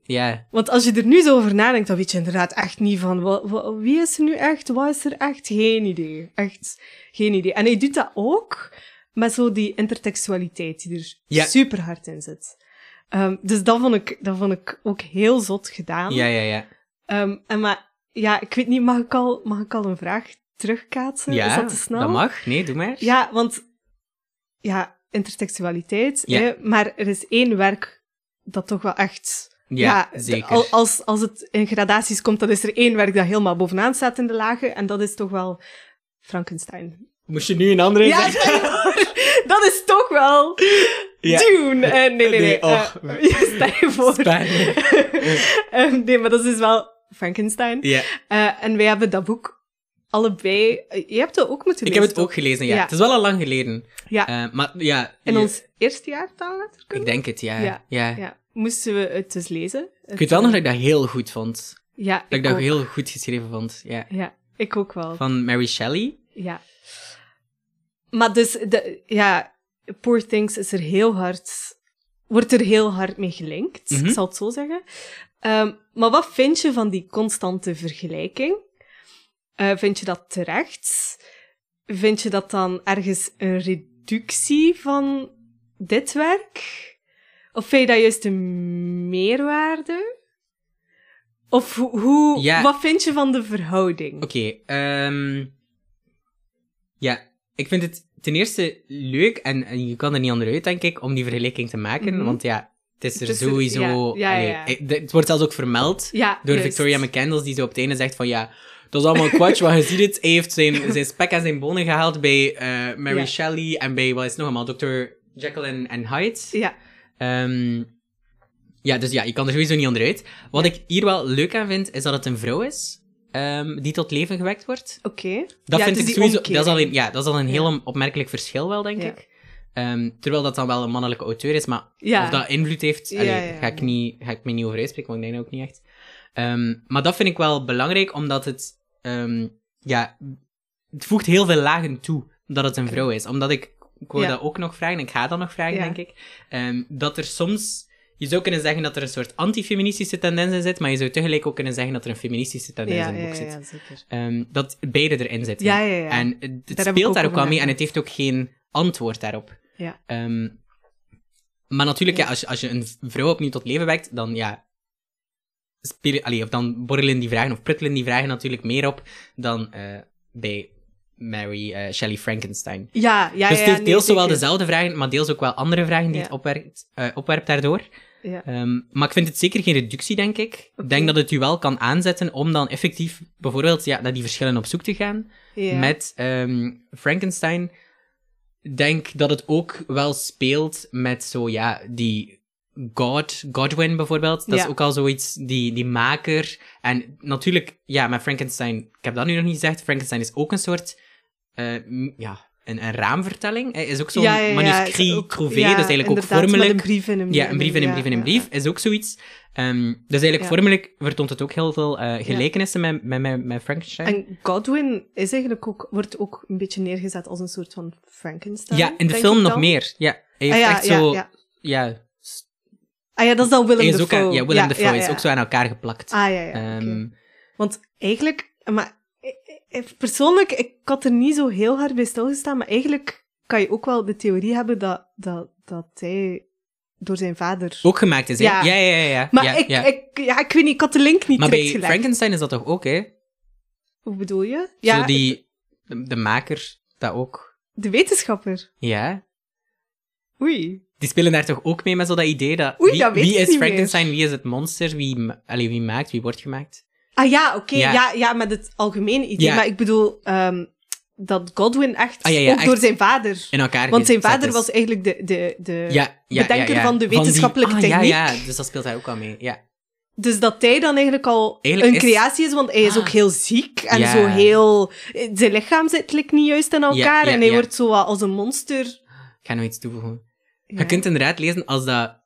want als je er nu zo over nadenkt, dan weet je inderdaad echt niet van wie is er nu echt, wat is er echt? Geen idee. Echt geen idee. En hij doet dat ook met zo die intertextualiteit die er Ja. super hard in zit. Ehm, dus dat vond, ik, dat vond ik ook heel zot gedaan. Ja, ja, ja. Ehm, en maar, ja, ik weet niet, mag ik al, mag ik al een vraag terugkaatsen? Ja, is dat te snel? dat mag. Nee, doe maar. Ja, want ja, intertextualiteit, Ja. hè, maar er is één werk dat toch wel echt... Ja, zeker. al- als, als het in gradaties komt, dan is er één werk dat helemaal bovenaan staat in de lagen, en dat is toch wel Frankenstein. Moest je nu een andere Ja, je dat is toch wel Ja. Dune. Eh, nee, nee, nee. Nee. Eh, stel je voor. Spijt. Eh, nee, maar dat is dus wel Frankenstein. Ja. Eh, en wij hebben dat boek allebei... je hebt het ook moeten Ik lezen, heb het toch? ook gelezen, ja. Ja. Het is wel al lang geleden. Ja. Maar ja... In je- ons eerste jaar taalletterkunde? Ik denk het, ja. Ja. moesten we het dus lezen. Ik weet wel nog dat ik dat heel goed vond. Ja, Dat ik ik dat ook. heel goed geschreven vond. Ja. Ja, ik ook wel. Van Mary Shelley. Ja. Maar dus, de, ja, Poor Things is er heel hard... Wordt er heel hard mee gelinkt, Mhm. ik zal het zo zeggen. Ehm, maar wat vind je van die constante vergelijking? Eh, vind je dat terecht? Vind je dat dan ergens een reductie van dit werk? Of vind je dat juist een meerwaarde? Of hoe, hoe, Ja. wat vind je van de verhouding? Oké, ehm ja, ik vind het ten eerste leuk, en, en je kan er niet onderuit, denk ik, om die vergelijking te maken, Mhm. want ja, het is er sowieso... ja, ja, ja. het wordt zelfs ook vermeld door juist. Victoria McCandles, die zo op het einde zegt van ja, dat is allemaal kwatsch, wat je ziet het. Hij heeft zijn, zijn spek en zijn bonen gehaald bij eh, Mary. Shelley en bij, wat is het nog allemaal, Dr. Jekyll en, en Hyde. Ja, Ehm, ja, dus ja, je kan er sowieso niet onderuit. Wat ik hier wel leuk aan vind, is dat het een vrouw is ehm, die tot leven gewekt wordt. oké. Dat Ja, vind dus ik sowieso... Dat is, al een, ja, dat is al een heel opmerkelijk verschil wel, denk ik. Ehm, terwijl dat dan wel een mannelijke auteur is, maar of dat invloed heeft, allee, Ga, ik niet, ga ik me niet over uitspreken, want ik denk dat ook niet echt. Ehm, maar dat vind ik wel belangrijk, omdat het... ja, het voegt heel veel lagen toe dat het een vrouw is. Omdat ik... Ik wou Ja. dat ook nog vragen, ik ga dat nog vragen, denk ik. Dat er soms... Je zou kunnen zeggen dat er een soort antifeministische tendens in zit, maar je zou tegelijk ook kunnen zeggen dat er een feministische tendens Ja, in het ja, boek ja, zit. ja, zeker. Ehm, dat beide erin zitten. Ja, ja, ja. En het- Daar speelt daar ook wel mee en het heeft ook geen antwoord daarop. Ja. Ehm, maar natuurlijk, ja. als, je, als je een vrouw opnieuw tot leven wekt, dan ja. Spelen, allee, of dan borrelen die vragen of pruttelen die vragen natuurlijk meer op dan eh, bij Mary eh, Shelley Frankenstein. Ja, ja, dus ja. nee, deels zowel dezelfde vragen, maar deels ook wel andere vragen die Ja. het opwerpt, eh, opwerpt daardoor. Ja. Ehm, maar ik vind het zeker geen reductie, denk ik. Ik denk dat het u wel kan aanzetten om dan effectief bijvoorbeeld ja, naar die verschillen op zoek te gaan. Ja. Met ehm, Frankenstein. Ik denk dat het ook wel speelt met zo, ja, die God, Godwin bijvoorbeeld. Dat Ja. is ook al zoiets, die, die maker. En natuurlijk, ja, met Frankenstein, ik heb dat nu nog niet gezegd, Frankenstein is ook een soort, eh, ja, een, een raamvertelling. Hij is ook zo'n Ja, ja, ja, manuscrit ook- trouvé, dus eigenlijk ook vormelijk. een brief in een brief. Ja, een brief in een brief in een brief is ook zoiets. Ehm, dus eigenlijk vormelijk vertoont het ook heel veel eh, gelijkenissen met, met, met, met Frankenstein. En Godwin is eigenlijk ook, wordt ook een beetje neergezet als een soort van Frankenstein. ja, in de film nog meer. Ja, hij heeft Ah, echt zo... ja. Ja, Ah ja, dat is dan Willem ook Dafoe. aan, ja, Willem Dafoe is ook zo aan elkaar geplakt. Ah ja, ja. Ehm, Want eigenlijk, maar persoonlijk, ik had er niet zo heel hard bij stilgestaan, maar eigenlijk kan je ook wel de theorie hebben dat, dat, dat hij door zijn vader. ook gemaakt is, hè? Ja. Ja, ja, ja. ja, maar ja, ik. Ik, ja, ik weet niet, ik had de link niet maar bij gelegd. Frankenstein is dat toch ook, hè? Hoe bedoel je? Zo Ja, die... De, de maker, dat ook. de wetenschapper. Ja. Oei. Die spelen daar toch ook mee met zo dat idee dat... Oei, wie, dat is Frankenstein, wie is het monster, wie, allee, wie maakt, wie wordt gemaakt? Ah ja, oké. Ja. Ja. Ja, met het algemene idee. Ja. Maar ik bedoel ehm, dat Godwin echt Ah, ja, ook door zijn vader... In elkaar Want zijn vader is. was eigenlijk de, de, de ja, ja, bedenker ja, ja. van de die- wetenschappelijke ah, techniek. Ja, ja, dus dat speelt hij ook al mee. Ja. Dus dat hij dan eigenlijk al Eigenlijk een is- creatie is, want hij is Ah. ook heel ziek en zo heel... Zijn lichaam zit like, niet juist in elkaar en hij wordt zo als een monster. Ik ga nog iets toevoegen. Je kunt inderdaad lezen als dat...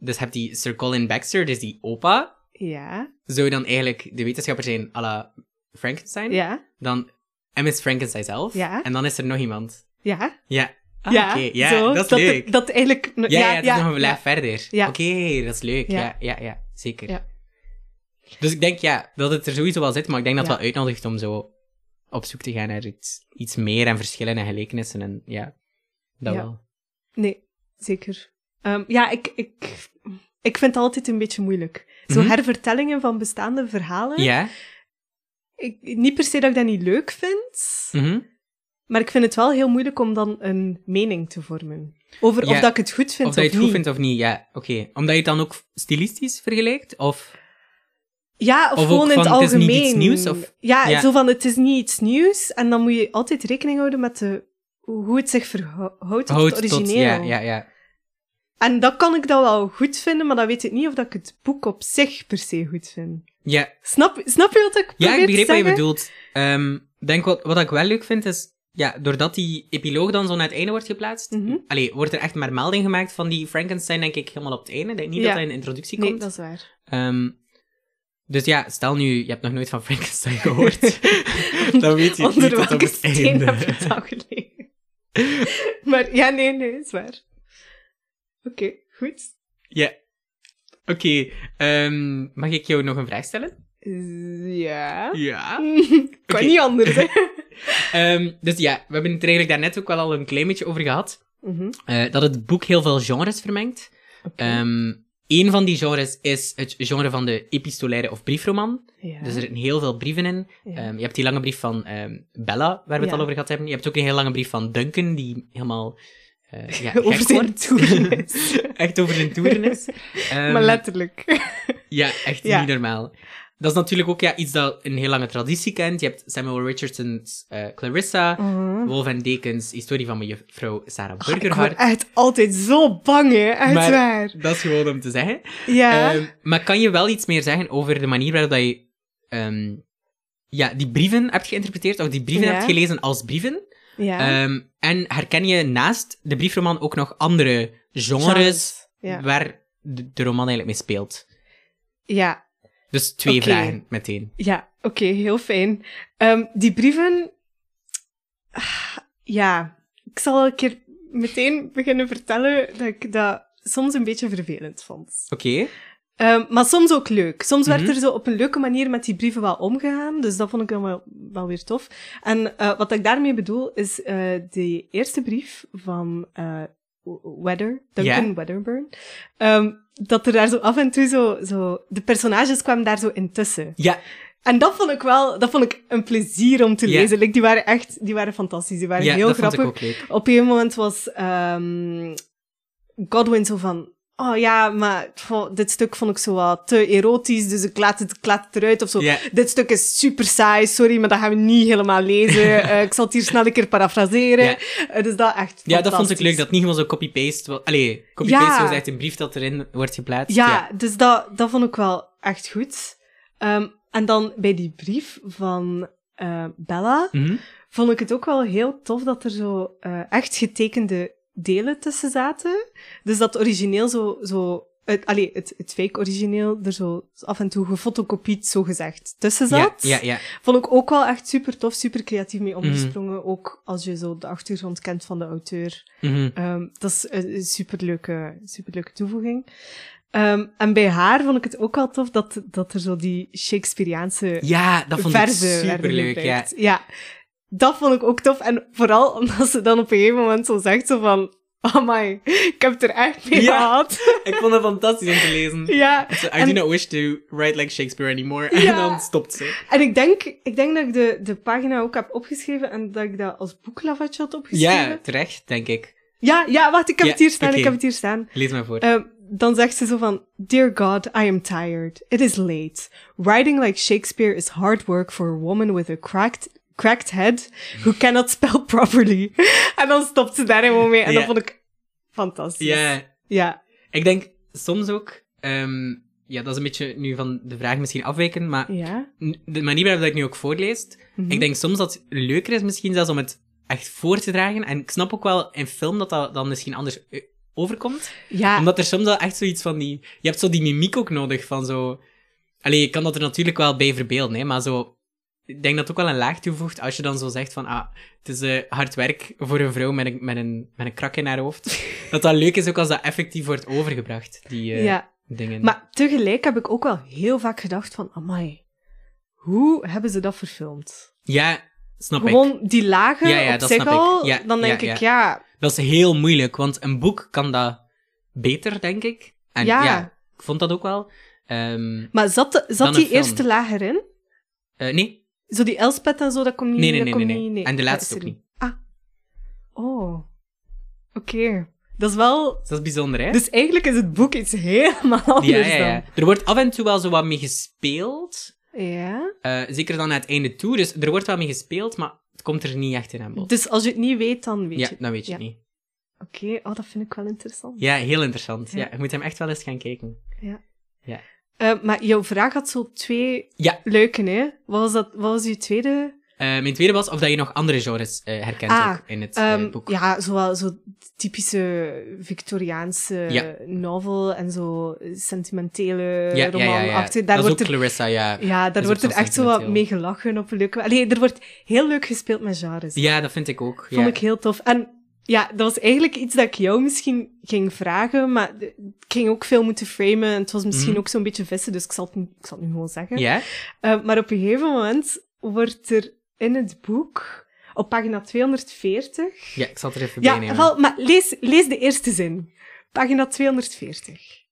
Dus heb die Sir Colin Baxter, dus die opa, Ja, zou dan eigenlijk de wetenschapper zijn à la Frankenstein. ja, Dan M is Frankenstein zelf. Ja. En dan is er nog iemand. ja. Ja. Ah, ja, oké. Ja, zo, dat is leuk. Dat, dat eigenlijk... ja, ja, het is nog een ja. laag verder. Ja. Oké, dat is leuk. Ja, Ja. ja, ja, zeker. Ja. Dus ik denk, ja, dat het er sowieso wel zit, maar ik denk dat het Ja. wel uitnodigt om zo op zoek te gaan naar iets, iets meer en verschillen en gelijkenissen. En ja, dat Ja. wel. Nee, zeker. Ehm, ja, ik, ik, ik vind het altijd een beetje moeilijk. Zo Mhm. hervertellingen van bestaande verhalen. Ja? Ik, niet per se dat ik dat niet leuk vind, Mhm. maar ik vind het wel heel moeilijk om dan een mening te vormen. Over Ja, of dat ik het goed vind Of of, dat je het goed niet. vindt of niet, ja, oké. Omdat je het dan ook stilistisch vergelijkt? Of... Ja, of, gewoon in het van, het is niet algemeen. iets nieuws, of- Ja, Ja. zo van het is niet iets nieuws. En dan moet je altijd rekening houden met de, hoe het zich verhoudt tot het tot, origineel. ja, ja, ja. En dat kan ik dan wel goed vinden, maar dan weet ik niet of dat ik het boek op zich per se goed vind. Ja, Snap, snap je wat ik probeer ja ik te begreep wat je bedoelt. Ehm, denk wat, wat ik wel leuk vind is, ja, doordat die epiloog dan zo naar het einde wordt geplaatst, Mhm. allee, wordt er echt maar melding gemaakt van die Frankenstein, denk ik, helemaal op het einde. Ik denk niet Ja. dat hij in de introductie Nee, komt. dat is waar. Ehm, dus ja, stel nu, je hebt nog nooit van Frankenstein gehoord. dan weet je het Onder niet op welke het steen einde. heb je het al gelegen? maar ja, nee, nee, is waar. Oké, goed. Ja. Oké, ehm, mag ik jou nog een vraag stellen? Ja. Ja. kan niet anders, hè. Ehm, dus ja, we hebben het er eigenlijk daarnet ook wel al een klein beetje over gehad. Mhm. eh, dat het boek heel veel genres vermengt. Ehm een van die genres is het genre van de epistolaire of briefroman. ja. Dus er zitten heel veel brieven in. Ja. Je hebt die lange brief van Bella, waar we het al over gehad hebben. Je hebt ook een heel lange brief van Duncan, die helemaal eh ja, Over zijn wordt. toeren is. echt over zijn toeren is. Ehm, maar letterlijk. Ja, echt Ja. niet normaal. Dat is natuurlijk ook ja, iets dat een heel lange traditie kent. Je hebt Samuel Richardson's eh, Clarissa, Mhm. Wolf en Dekens Historie van mevrouw Sarah Ah, ik word Burgerhart. echt altijd zo bang, hè. Echt Maar- waar. Dat is gewoon om te zeggen. Ja. Ehm, maar kan je wel iets meer zeggen over de manier waarop dat je ehm, ja, die brieven hebt geïnterpreteerd, of die brieven Ja. hebt gelezen als brieven? Ja. Ehm, en herken je naast de briefroman ook nog andere genres Ja. waar de, de roman eigenlijk mee speelt? Ja. Dus twee vragen meteen. Ja, oké, heel fijn. Ehm, die brieven... Ah, Ja, ik zal een keer meteen beginnen vertellen dat ik dat soms een beetje vervelend vond. Oké. Ehm, maar soms ook leuk. Soms Mhm. werd er zo op een leuke manier met die brieven wel omgegaan, dus dat vond ik dan wel, wel weer tof. En eh, wat ik daarmee bedoel, is eh de eerste brief van eh Weather, Duncan Ja. Wedderburn, ehm, dat er daar zo af en toe zo, zo... De personages kwamen daar zo intussen. Ja, En dat vond ik wel, dat vond ik een plezier om te lezen. Like, die waren echt, die waren fantastisch. Die waren heel grappig. Op een moment was ehm, Godwin zo van... Oh ja, maar dit stuk vond ik zo wat te erotisch, dus ik laat het, ik laat het eruit of zo. Dit stuk is super saai, sorry, maar dat gaan we niet helemaal lezen. Eh, ik zal het hier snel een keer parafraseren. Eh, dus dat echt Ja, dat vond ik leuk, dat het niet gewoon zo copy-paste... Allee, copy-paste Ja. is echt een brief dat erin wordt geplaatst. Ja, dus dat, dat vond ik wel echt goed. Ehm, en dan bij die brief van eh, Bella Mhm. vond ik het ook wel heel tof dat er zo echt getekende delen tussen zaten. Dus dat origineel zo... zo het, allee, het, het fake origineel er zo af en toe gefotocopied, zo gezegd, tussen Ja, zat. ja, ja. Vond ik ook wel echt super tof, super creatief mee omgesprongen. Ook als je zo de achtergrond kent van de auteur. Mhm. Ehm, dat is een een superleuke, superleuke toevoeging. Ehm, en bij haar vond ik het ook wel tof dat, dat er zo die Shakespeareaanse Ja, dat vond ik verzen werden superleuk, ja. Ja, dat vond ik ook tof. En vooral omdat ze dan op een gegeven moment zo zegt zo van... Amai, ik heb het er echt mee Ja. gehad. Ik vond het fantastisch om te lezen. ja, So, I En- do not wish to write like Shakespeare anymore. En dan stopt ze. en ik denk, ik denk dat ik de, de pagina ook heb opgeschreven en dat ik dat als boeklavatje had opgeschreven. Ja, terecht, denk ik. ja, ja, wacht, ik heb Ja, het hier staan, ik heb het hier staan. Lees maar voor. Ehm, dan zegt ze zo van, Dear God, I am tired. It is late. Writing like Shakespeare is hard work for a woman with a cracked, cracked head who cannot spell properly. en dan stopt ze daar gewoon mee en Ja. dat vond ik fantastisch. Ja, Ja. ik denk soms ook... ehm, ja, dat is een beetje nu van de vraag misschien afwijken, maar Ja. de manier waarop ik nu ook voorlees, Mhm. ik denk soms dat het leuker is misschien zelfs om het echt voor te dragen. En ik snap ook wel in film dat dat dan misschien anders eh, overkomt. Ja. Omdat er soms wel echt zoiets van die... Je hebt zo die mimiek ook nodig van zo... Allee, je kan dat er natuurlijk wel bij verbeelden, hè, maar zo... Ik denk dat het ook wel een laag toevoegt als je dan zo zegt van... Ah, het is eh, hard werk voor een vrouw met een, met, een, met een krak in haar hoofd. dat dat leuk is ook als dat effectief wordt overgebracht, die eh, ja. dingen. Maar tegelijk heb ik ook wel heel vaak gedacht van, amai, hoe hebben ze dat verfilmd? Ja, snap ik. Gewoon die lagen Ja, ja, op dat zich snap ik. al, Ja, dan denk ik, ja, Dat is heel moeilijk, want een boek kan dat beter, denk ik. En ja, ik vond dat ook wel. Ehm, maar zat, de- zat die film. eerste laag erin? eh, nee, Zo die Elspeth en zo, dat komt niet... Nee, nee, nee, nee, nee. niet- En de dat laatste ook niet. Ah. Oh. Oké. Dat is wel... dat is bijzonder, hè? Dus eigenlijk is het boek iets helemaal anders ja, ja, ja. Er wordt af en toe wel zo wat mee gespeeld. Ja. eh, zeker dan naar het einde toe. Dus er wordt wel mee gespeeld, maar het komt er niet echt in aan bod. Dus als je het niet weet, dan weet ja, je het. dan weet je Ja. het niet. Oké, oh, dat vind ik wel interessant. Ja, heel interessant. Ja. Ja. je moet hem echt wel eens gaan kijken. Eh, maar jouw vraag had zo twee Ja. leuke, hè? Wat was, dat, wat was je tweede? Eh, mijn tweede was of dat je nog andere genres eh, herkent Ah, ook in het eh, Ehm, boek. ja, zowel zo typische Victoriaanse Ja. novel en zo sentimentele ja, roman ja, achter. Daar dat is wordt ook er, Clarissa, ja. ja, daar wordt er echt zo wat mee gelachen op een leuke Allee, er wordt heel leuk gespeeld met genres. Ja, dat vind ik ook. Vond ik heel tof. En ja, dat was eigenlijk iets dat ik jou misschien ging vragen, maar ik ging ook veel moeten framen. En het was misschien Mhm. ook zo'n beetje vissen, dus ik zal het, nu- ik zal het nu gewoon zeggen. Ja? Eh, maar op een gegeven moment wordt er in het boek, op pagina 240... Ja, ik zal het er even bij Ja, nemen. wel, maar lees, lees de eerste zin. Pagina 240.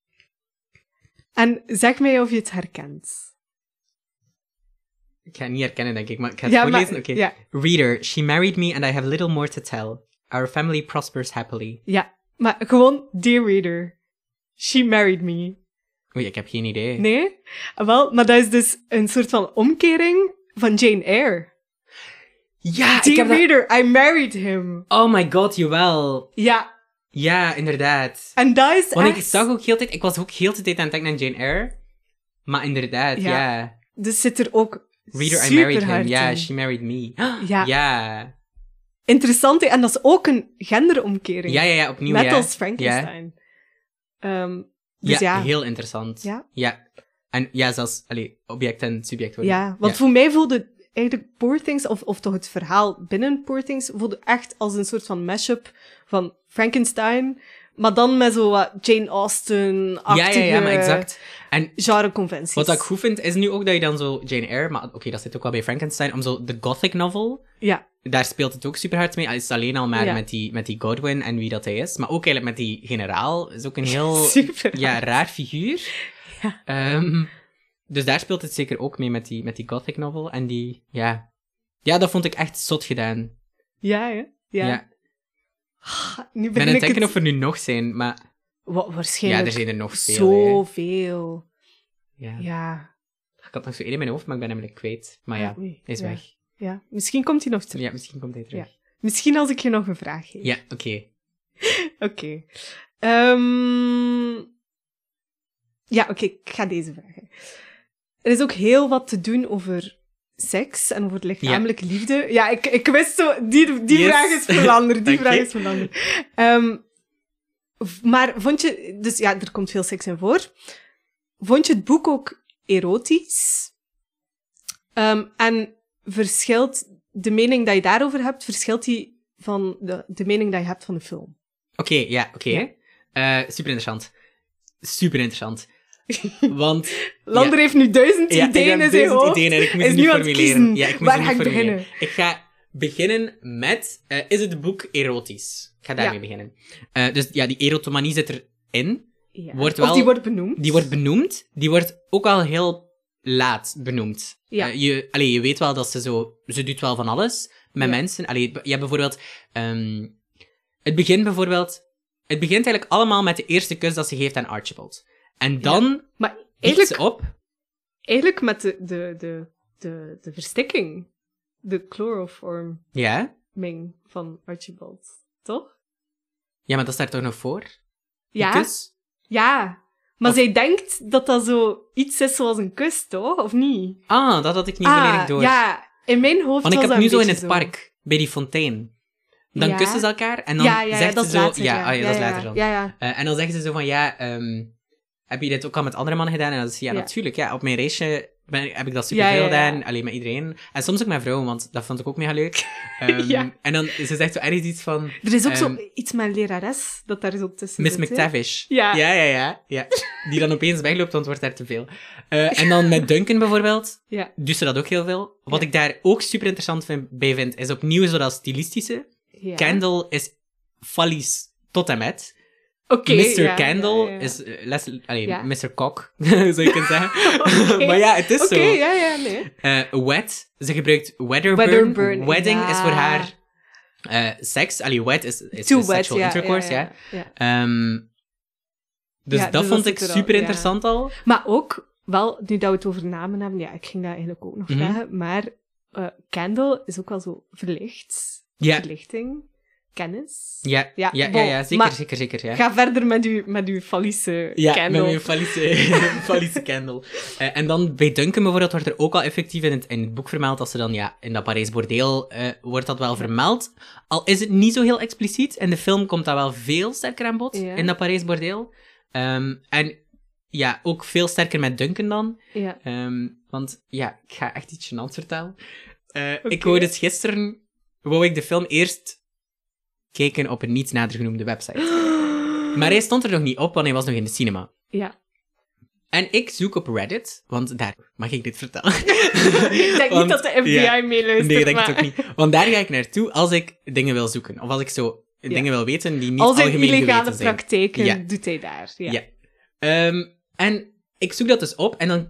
En zeg mij of je het herkent. Ik ga het niet herkennen, denk ik, maar ik ga het Ja, voorlezen. Reader, she married me and I have little more to tell. Our family prospers happily. Ja, maar gewoon, dear reader, she married me. Oei, ik heb geen idee. Nee? Ah, Wel, maar dat is dus een soort van omkering van Jane Eyre. Ja, ik Dear dat... reader, I married him. Oh my god, jawel. Ja, Ja, inderdaad. en dat is Want echt... ik zag ook heel tijd... Ik was ook heel de tijd aan het denken aan Jane Eyre. Maar inderdaad, Ja. ja. Dus zit er ook Reader, I married him. Ja, in. she married me. Ja. Ja. Interessant, en dat is ook een genderomkering. Ja, ja, ja, opnieuw, Net ja. als Frankenstein. Ehm, dus ja, ja, ja. heel interessant. Ja. Ja. En ja, zelfs allee, object en subject worden. want voor mij voelde eigenlijk Poor Things, of, of toch het verhaal binnen Poor Things, voelde echt als een soort van mashup van Frankenstein, maar dan met zo wat Jane ja, Austen-achtige ja, ja, maar exact. En genreconventies. wat ik goed vind, is nu ook dat je dan zo Jane Eyre, maar oké, dat zit ook wel bij Frankenstein, om zo de gothic novel, Ja, daar speelt het ook super hard mee. Is alleen al maar Ja. met, die, met die Godwin en wie dat hij is, maar ook eigenlijk met die generaal, is ook een heel super. ja, raar figuur. Ja. Ehm, dus daar speelt het zeker ook mee met die, met die gothic novel. En die, ja... Ja, dat vond ik echt zot gedaan. Ja, hè? Ja. Ja. Ah, Nu Ik ben aan het ik denken het... of er nu nog zijn, maar... Wa- Ja, waarschijnlijk er zijn er nog veel. zoveel. Ja. Ja. Ik had nog zo één in mijn hoofd, maar ik ben hem like kwijt. Maar ja, oei, hij is ja. weg. Ja, misschien komt hij nog terug. Ja, misschien komt hij terug. Misschien als ik je nog een vraag geef. Ja, oké. Oké. Ehm, Ja, oké, ik ga deze vragen. Er is ook heel wat te doen over seks en over lichamelijke liefde. Ja, ik, ik wist zo... Die, die Yes. vraag is veranderd. Die vraag is veranderd. V- maar vond je... Dus ja, er komt veel seks in voor. Vond je het boek ook erotisch? Ehm, en verschilt de mening dat je daarover hebt, verschilt die van de, de mening dat je hebt van de film? Oké, ja, oké. Ja. Eh, super interessant. Super interessant. Want... Lander heeft nu duizend Ja, ideeën in zijn duizend hoofd. ideeën en ik moet ze is nu formuleren. Ja, ik moet Waar ga ik beginnen? Ik ga beginnen met... eh, is het boek erotisch? Ik ga daarmee beginnen. Eh, dus ja, die erotomanie zit erin. Ja. Wordt Of wel- die wordt benoemd. Die wordt benoemd. Die wordt ook al heel laat benoemd. Ja. Eh, je, allee, je weet wel dat ze zo... Ze doet wel van alles met mensen. Allee, je hebt bijvoorbeeld... ehm, het begint bijvoorbeeld... Het begint eigenlijk allemaal met de eerste kus dat ze geeft aan Archibald. En dan Maar ze op... eigenlijk met de, de, de, de, de verstikking. De chloroforming Ja? van Archibald. Toch? Ja, maar dat staat toch nog voor? Ja. kus? Ja. Maar Of- zij denkt dat dat zo iets is zoals een kus, toch? Of niet? Ah, dat had ik niet ah, volledig door. ja. In mijn hoofd Want ik heb nu zo in het park, bij die fontein. Dan Ja. kussen ze elkaar en dan ja, zegt ze zo... later, ja, ah, ja, dat is later dan. Ja, ja. Eh, en dan zeggen ze zo van, ja, ehm, heb je dit ook al met andere mannen gedaan? En dan je, ja, natuurlijk. Ja, op mijn race ben, heb ik dat superveel gedaan. Alleen met iedereen. En soms ook met vrouwen, want dat vond ik ook mega leuk. Ehm, Ja. En dan, ze zegt zo ergens iets van... Er is ook Ehm, zo iets met een lerares dat daar zo tussen Miss zit? McTavish. Ja. Ja, ja, ja. Die dan opeens wegloopt, want het wordt daar te veel. Eh, en dan met Duncan bijvoorbeeld, Ja. doet ze dat ook heel veel. Wat ik daar ook super interessant vind, bij vind, is opnieuw zo dat stilistische. ja. Candle is fallies tot en met. Oké, Mr. ja, Candle ja, ja. is Leslie, allee, Ja. Mr. Cock, zou je kunnen zeggen. Maar ja, het is zo. ja, ja, nee. Eh, wet, ze gebruikt. Wedderburn, Wedding is voor haar eh, seks. Allee, wet is, is Too wet, sexual intercourse, ja. Ehm, dus dat dus vond ik er al, super interessant al. Maar ook, wel, nu dat we het over namen hebben, ja, ik ging dat eigenlijk ook nog Mhm. vragen, maar eh, Candle is ook wel zo verlicht. Ja, Verlichting. Kennis. ja, ja, Ja, ja, zeker, zeker, zeker. Ja, Ga verder met uw, met uw fallische ja candle. met mijn fallische, fallische candle. Eh, en dan bij Duncan bijvoorbeeld wordt er ook al effectief in het, in het boek vermeld dat ze dan, ja, in dat Parijs bordeel eh, wordt dat wel vermeld. Al is het niet zo heel expliciet. In de film komt dat wel veel sterker aan bod, in dat Parijs bordeel. Ehm, en ja, ook veel sterker met Duncan dan. Ja. Ehm, want ja, ik ga echt iets gênants vertellen. Eh, Ik wou dus gisteren, wou ik de film eerst kijken op een niet nader genoemde website. Maar hij stond er nog niet op, want hij was nog in de cinema. Ja. En ik zoek op Reddit, want daar mag ik dit vertellen. ik denk Want- niet dat de FBI ja, meeluistert, Nee, denk maar... ik ook niet. Want daar ga ik naartoe als ik dingen wil zoeken. Of als ik zo dingen wil weten die niet Al zijn algemeen illegale geweten zijn. praktijken Ja. doet hij daar. Ja. Ja. Ehm, en ik zoek dat dus op en dan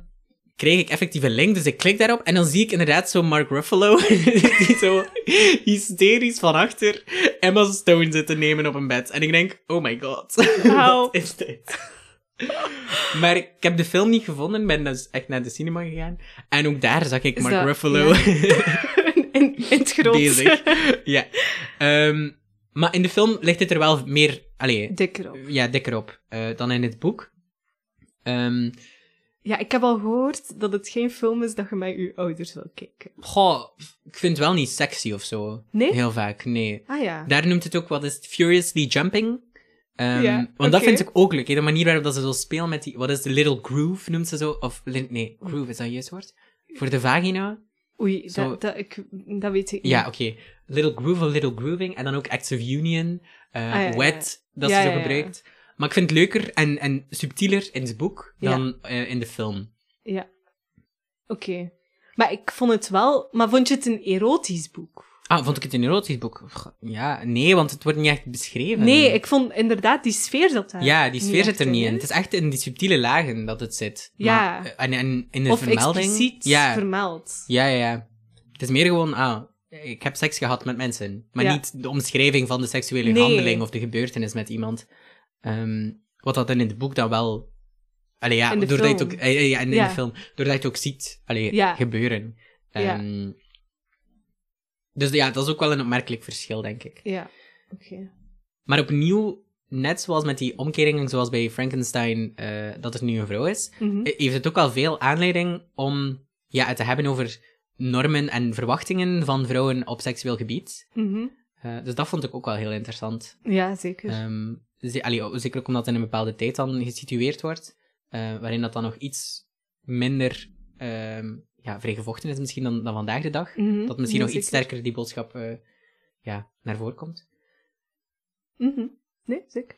krijg ik effectief een link, dus ik klik daarop en dan zie ik inderdaad zo Mark Ruffalo, die zo hysterisch van achter Emma Stone zit te nemen op een bed. En ik denk, oh my god, wat is dit? maar ik heb de film niet gevonden, ben dus echt naar de cinema gegaan. En ook daar zag ik Mark dat- Ruffalo in, in het groot. bezig. ja. Ehm, maar in de film ligt het er wel meer, allee, Dikker op. ja, dikker op eh, dan in het boek. Ehm, Ja, ik heb al gehoord dat het geen film is dat je met je ouders wil kijken. Goh, ik vind het wel niet sexy of zo. Nee? Heel vaak, nee. Ah ja. Daar noemt het ook, wat is het, Furiously Jumping. Ehm, Ja, want dat vind ik ook leuk, hè, de manier waarop dat ze zo spelen met die, wat is de little groove, noemt ze zo? Of, nee, groove, is dat juist woord? Voor de vagina? Oei, Zo- dat, dat, ik, dat weet ik niet. Ja, oké. Little groove of little grooving. En dan ook acts of union, Ah, ja, ja, wet, dat ze zo gebruikt. Maar ik vind het leuker en, en subtieler in het boek dan eh, in de film. Ja. Oké. Maar ik vond het wel... Maar vond je het een erotisch boek? Ah, vond ik het een erotisch boek? Ja, nee, want het wordt niet echt beschreven. Nee, ik vond inderdaad die sfeer zat daar. Ja, die sfeer zit er niet in. Het is echt in die subtiele lagen dat het zit. Ja. Maar, eh, en, en in de Of vermelding... expliciet ja, vermeld. ja, ja, ja. Het is meer gewoon, ah, ik heb seks gehad met mensen. Maar Ja. niet de omschrijving van de seksuele Nee. handeling of de gebeurtenis met iemand. Ehm, wat dat dan in het boek dan wel... Allee, ja, In de doordat je het ook... eh, eh, ja, in Ja. de film. Doordat je het ook ziet allee, Ja. gebeuren. Ja. Ehm, Dus ja, dat is ook wel een opmerkelijk verschil, denk ik. Ja, oké. Maar opnieuw, net zoals met die omkeringen, zoals bij Frankenstein, eh, dat het nu een vrouw is, Mhm. heeft het ook wel veel aanleiding om ja, het te hebben over normen en verwachtingen van vrouwen op seksueel gebied. Mhm. Eh, dus dat vond ik ook wel heel interessant. Ja, zeker. Ehm, ze- allee, oh, zeker ook omdat het in een bepaalde tijd dan gesitueerd wordt, eh, waarin dat dan nog iets minder ehm, ja, vrijgevochten is misschien dan, dan vandaag de dag. Mhm. Dat misschien Ja, nog iets sterker die boodschap eh, ja, naar voren komt. Mhm. Nee, zeker.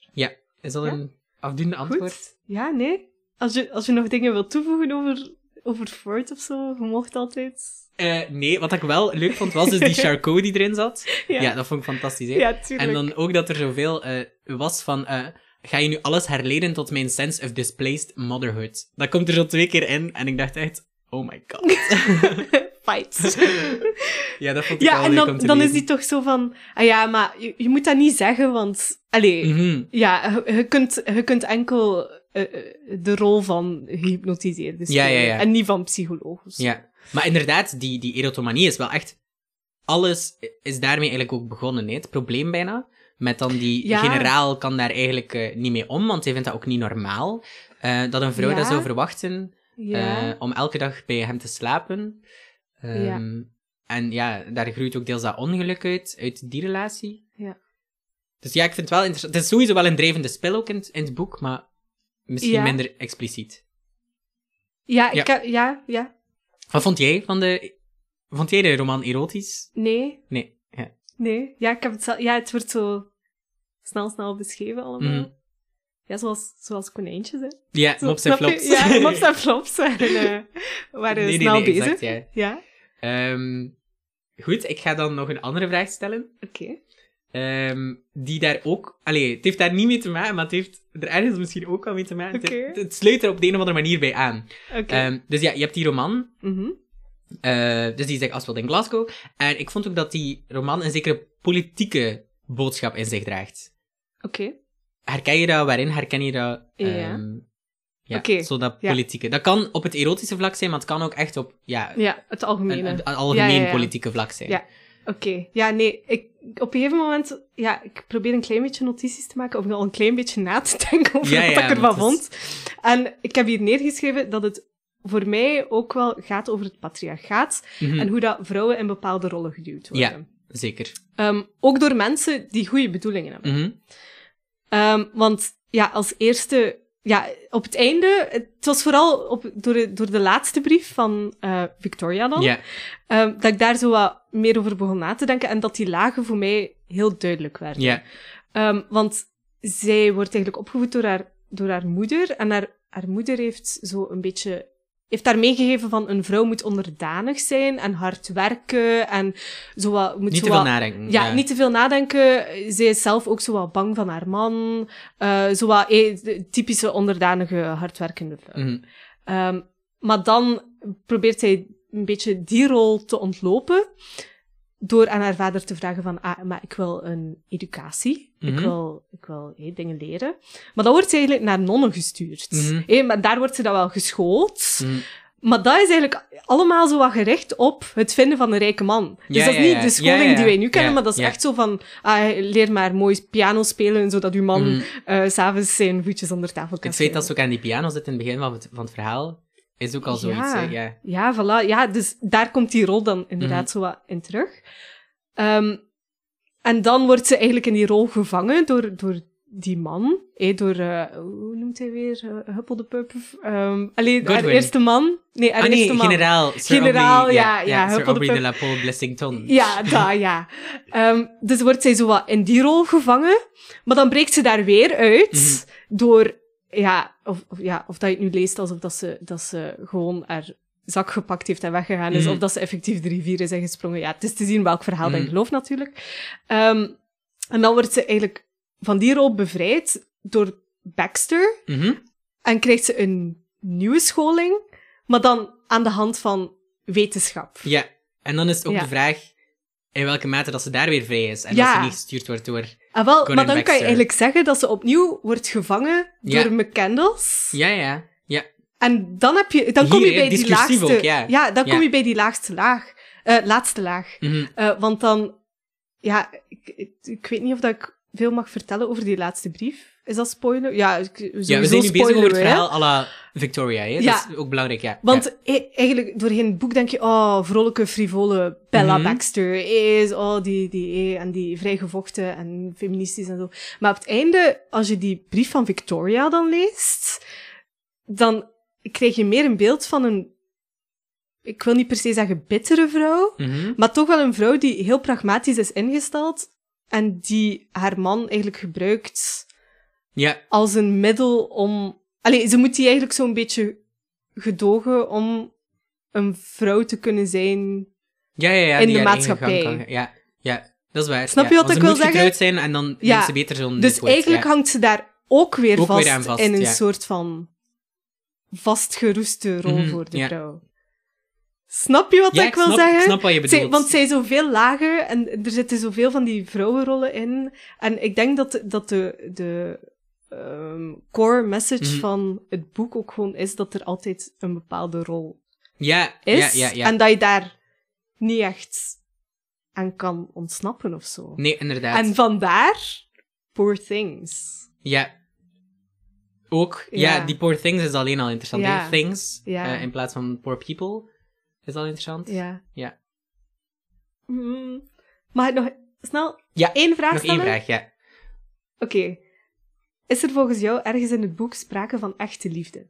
Is dat Ja. een afdoende antwoord? Goed. Ja, nee. Als je, als je nog dingen wilt toevoegen over, over Freud of zo, je mocht altijd. Eh, nee, wat ik wel leuk vond, was dus die Charcot die erin zat. Ja, dat vond ik fantastisch. Hè? Ja, tuurlijk. en dan ook dat er zoveel was van... eh, ga je nu alles herleden tot mijn sense of displaced motherhood? Dat komt er zo twee keer in en ik dacht echt... Oh my god. Fight. ja, dat vond ik ja, wel en dan, is die toch zo van... Ah ja, maar je, je moet dat niet zeggen, want... Allee, Mhm. ja, je, je kunt, je kunt enkel eh, eh, de rol van gehypnotiseerde Ja, ja, ja. En niet van psycholoog. Ja. Maar inderdaad, die, die erotomanie is wel echt... Alles is daarmee eigenlijk ook begonnen, hè? Het probleem bijna. Met dan die Ja. generaal kan daar eigenlijk eh, niet mee om, want hij vindt dat ook niet normaal. eh, dat een vrouw Ja. dat zou verwachten Ja. eh, om elke dag bij hem te slapen. Ehm, Ja. En ja, daar groeit ook deels dat ongeluk uit, uit die relatie. Ja. Dus ja, ik vind het wel interessant. Het is sowieso wel een drijvende spel ook in, het- in het boek, maar misschien Ja. minder expliciet. ja, ja. ik heb- ja, ja. Wat vond jij van de... Vond jij de roman erotisch? Nee, Nee. Nee. Ja, ik heb het, zelf- ja, het wordt zo snel, snel beschreven allemaal. Mhm. Ja, zoals, zoals konijntjes, hè. Ja, Zo, mops en je? flops. Ja, mops en flops waren, eh, waren Nee, nee, snel nee, bezig. exact, ja. Ja, Ehm, goed, ik ga dan nog een andere vraag stellen. oké. Ehm, die daar ook... Allee, het heeft daar niet mee te maken, maar het heeft er ergens misschien ook wel mee te maken. Het- Oké. Het, sluit er op de een of andere manier bij aan. Oké. Ehm, dus ja, je hebt die roman. Mhm. Eh, dus die zich afspeelt in Glasgow. En ik vond ook dat die roman een zekere politieke boodschap in zich draagt. Oké. Herken je dat? Waarin herken je dat? Ja. Ja, Oké, zo dat ja. politieke. Dat kan op het erotische vlak zijn, maar het kan ook echt op ja, Ja, het algemene. een- een algemeen Ja, politieke vlak zijn. Ja. Oké, ja, nee, ik, op een gegeven moment, ja, ik probeer een klein beetje notities te maken, of al een klein beetje na te denken over wat ik ervan vond. En ik heb hier neergeschreven dat het voor mij ook wel gaat over het patriarchaat Mhm, en hoe dat vrouwen in bepaalde rollen geduwd worden. Ja. Zeker. Ehm, ook door mensen die goede bedoelingen hebben. Mhm. Ehm, want ja, als eerste, ja, op het einde, het was vooral op, door, de, door de laatste brief van eh, Victoria dan, ehm, dat ik daar zo wat meer over begon na te denken en dat die lagen voor mij heel duidelijk werden. Ja. Ehm, want zij wordt eigenlijk opgevoed door haar, door haar moeder en haar, haar moeder heeft zo een beetje heeft daar meegegeven van een vrouw moet onderdanig zijn en hard werken en zo wat, moet Niet zo te veel wat- nadenken. ja, niet te veel nadenken. Zij is zelf ook zo wat bang van haar man. eh zo wat eh, typische onderdanige, hardwerkende vrouw. Mhm. Ehm, maar dan probeert zij een beetje die rol te ontlopen door aan haar vader te vragen van, ah, maar ik wil een educatie. Ik Mhm. wil, ik wil dingen leren. Maar dan wordt ze eigenlijk naar nonnen gestuurd. Eh, maar daar wordt ze dan wel geschoold. Mhm. Maar dat is eigenlijk allemaal zo wat gericht op het vinden van een rijke man. Dus Ja, dat is niet ja. de scholing die wij nu kennen, maar dat is echt zo van, ah, leer maar mooi piano spelen, zodat uw man eh, s s'avonds zijn voetjes onder tafel kan Het feit dat ze ook aan die piano zit in het begin van het, van het verhaal, is ook al zoiets. Ja. hè, Ja. Ja, voilà. Ja, dus daar komt die rol dan inderdaad Mhm. zo wat in terug. Ehm, en dan wordt ze eigenlijk in die rol gevangen door, door die man. eh, door, eh, hoe noemt hij weer? Eh, Huppel de Pup? Ehm alleen, haar eerste man. Nee, haar Ah nee, eerste man. generaal. Sir Generaal, Aubrey, ja, ja, Sir Huppel de Aubrey de Pup. la Pole Blessington. Ja, dat, ja. Ehm, dus wordt zij zo wat in die rol gevangen. Maar dan breekt ze daar weer uit Mhm. door... Ja of, of, ja, of dat je het nu leest alsof dat ze, dat ze gewoon haar zak gepakt heeft en weggegaan is, Mhm. of dat ze effectief de rivier is ingesprongen. Ja, het is te zien welk verhaal dat je gelooft natuurlijk. Ehm, en dan wordt ze eigenlijk van die rol bevrijd door Baxter Mhm. en krijgt ze een nieuwe scholing, maar dan aan de hand van wetenschap. Ja, en dan is het ook Ja. de vraag in welke mate dat ze daar weer vrij is. En Ja. dat ze niet gestuurd wordt door... Ah, wel, Conan maar dan kan je eigenlijk zeggen dat ze opnieuw wordt gevangen Ja. door McCandles. Ja, ja, ja. En dan, heb je, dan kom Hier, je bij die laagste... ook, ja. dan Ja. kom je bij die laagste laag. eh, laatste laag. Mhm. Eh, want dan... Ja, ik, ik, ik weet niet of dat ik veel mag vertellen over die laatste brief. Is dat spoiler? Ja, we zijn nu bezig over het hè. verhaal à la Victoria. Hè? Ja. Dat is ook belangrijk, ja. Want e- eigenlijk, doorheen het boek denk je, oh, vrolijke, frivole Bella Mhm. Baxter is, oh, die, die, eh, en die vrijgevochten en feministisch en zo. Maar op het einde, als je die brief van Victoria dan leest, dan krijg je meer een beeld van een, ik wil niet per se zeggen bittere vrouw. Mhm. maar toch wel een vrouw die heel pragmatisch is ingesteld en die haar man eigenlijk gebruikt ja. als een middel om... Allee, ze moet die eigenlijk zo'n beetje gedogen om een vrouw te kunnen zijn. Ja, ja, ja. In de maatschappij. kan- Ja, ja, dat is waar. Snap ja. je wat ik wil zeggen? zijn en dan Ja. ze beter zo'n Dus eigenlijk hangt ze daar ook weer, Ook vast, weer aan vast, in een soort van vastgeroeste rol Mhm, voor de vrouw. Snap je wat ik wil snap, zeggen? Ik snap wat je Zij- bedoelt. want zij is zoveel lager en er zitten zoveel van die vrouwenrollen in. En ik denk dat, dat de, de ehm, core message Mhm. van het boek ook gewoon is dat er altijd een bepaalde rol Ja, is. ja, ja, ja. En dat je daar niet echt aan kan ontsnappen of zo. Nee, inderdaad. En vandaar Poor Things. Ja. Ook, ja. Die Poor Things is alleen al interessant. Ja. Things, eh, in plaats van Poor People, is al interessant. Ja. Ja. Mm, mag ik nog snel Ja, één vraag Nog één stellen? vraag, ja. Oké. Is er volgens jou ergens in het boek sprake van echte liefde?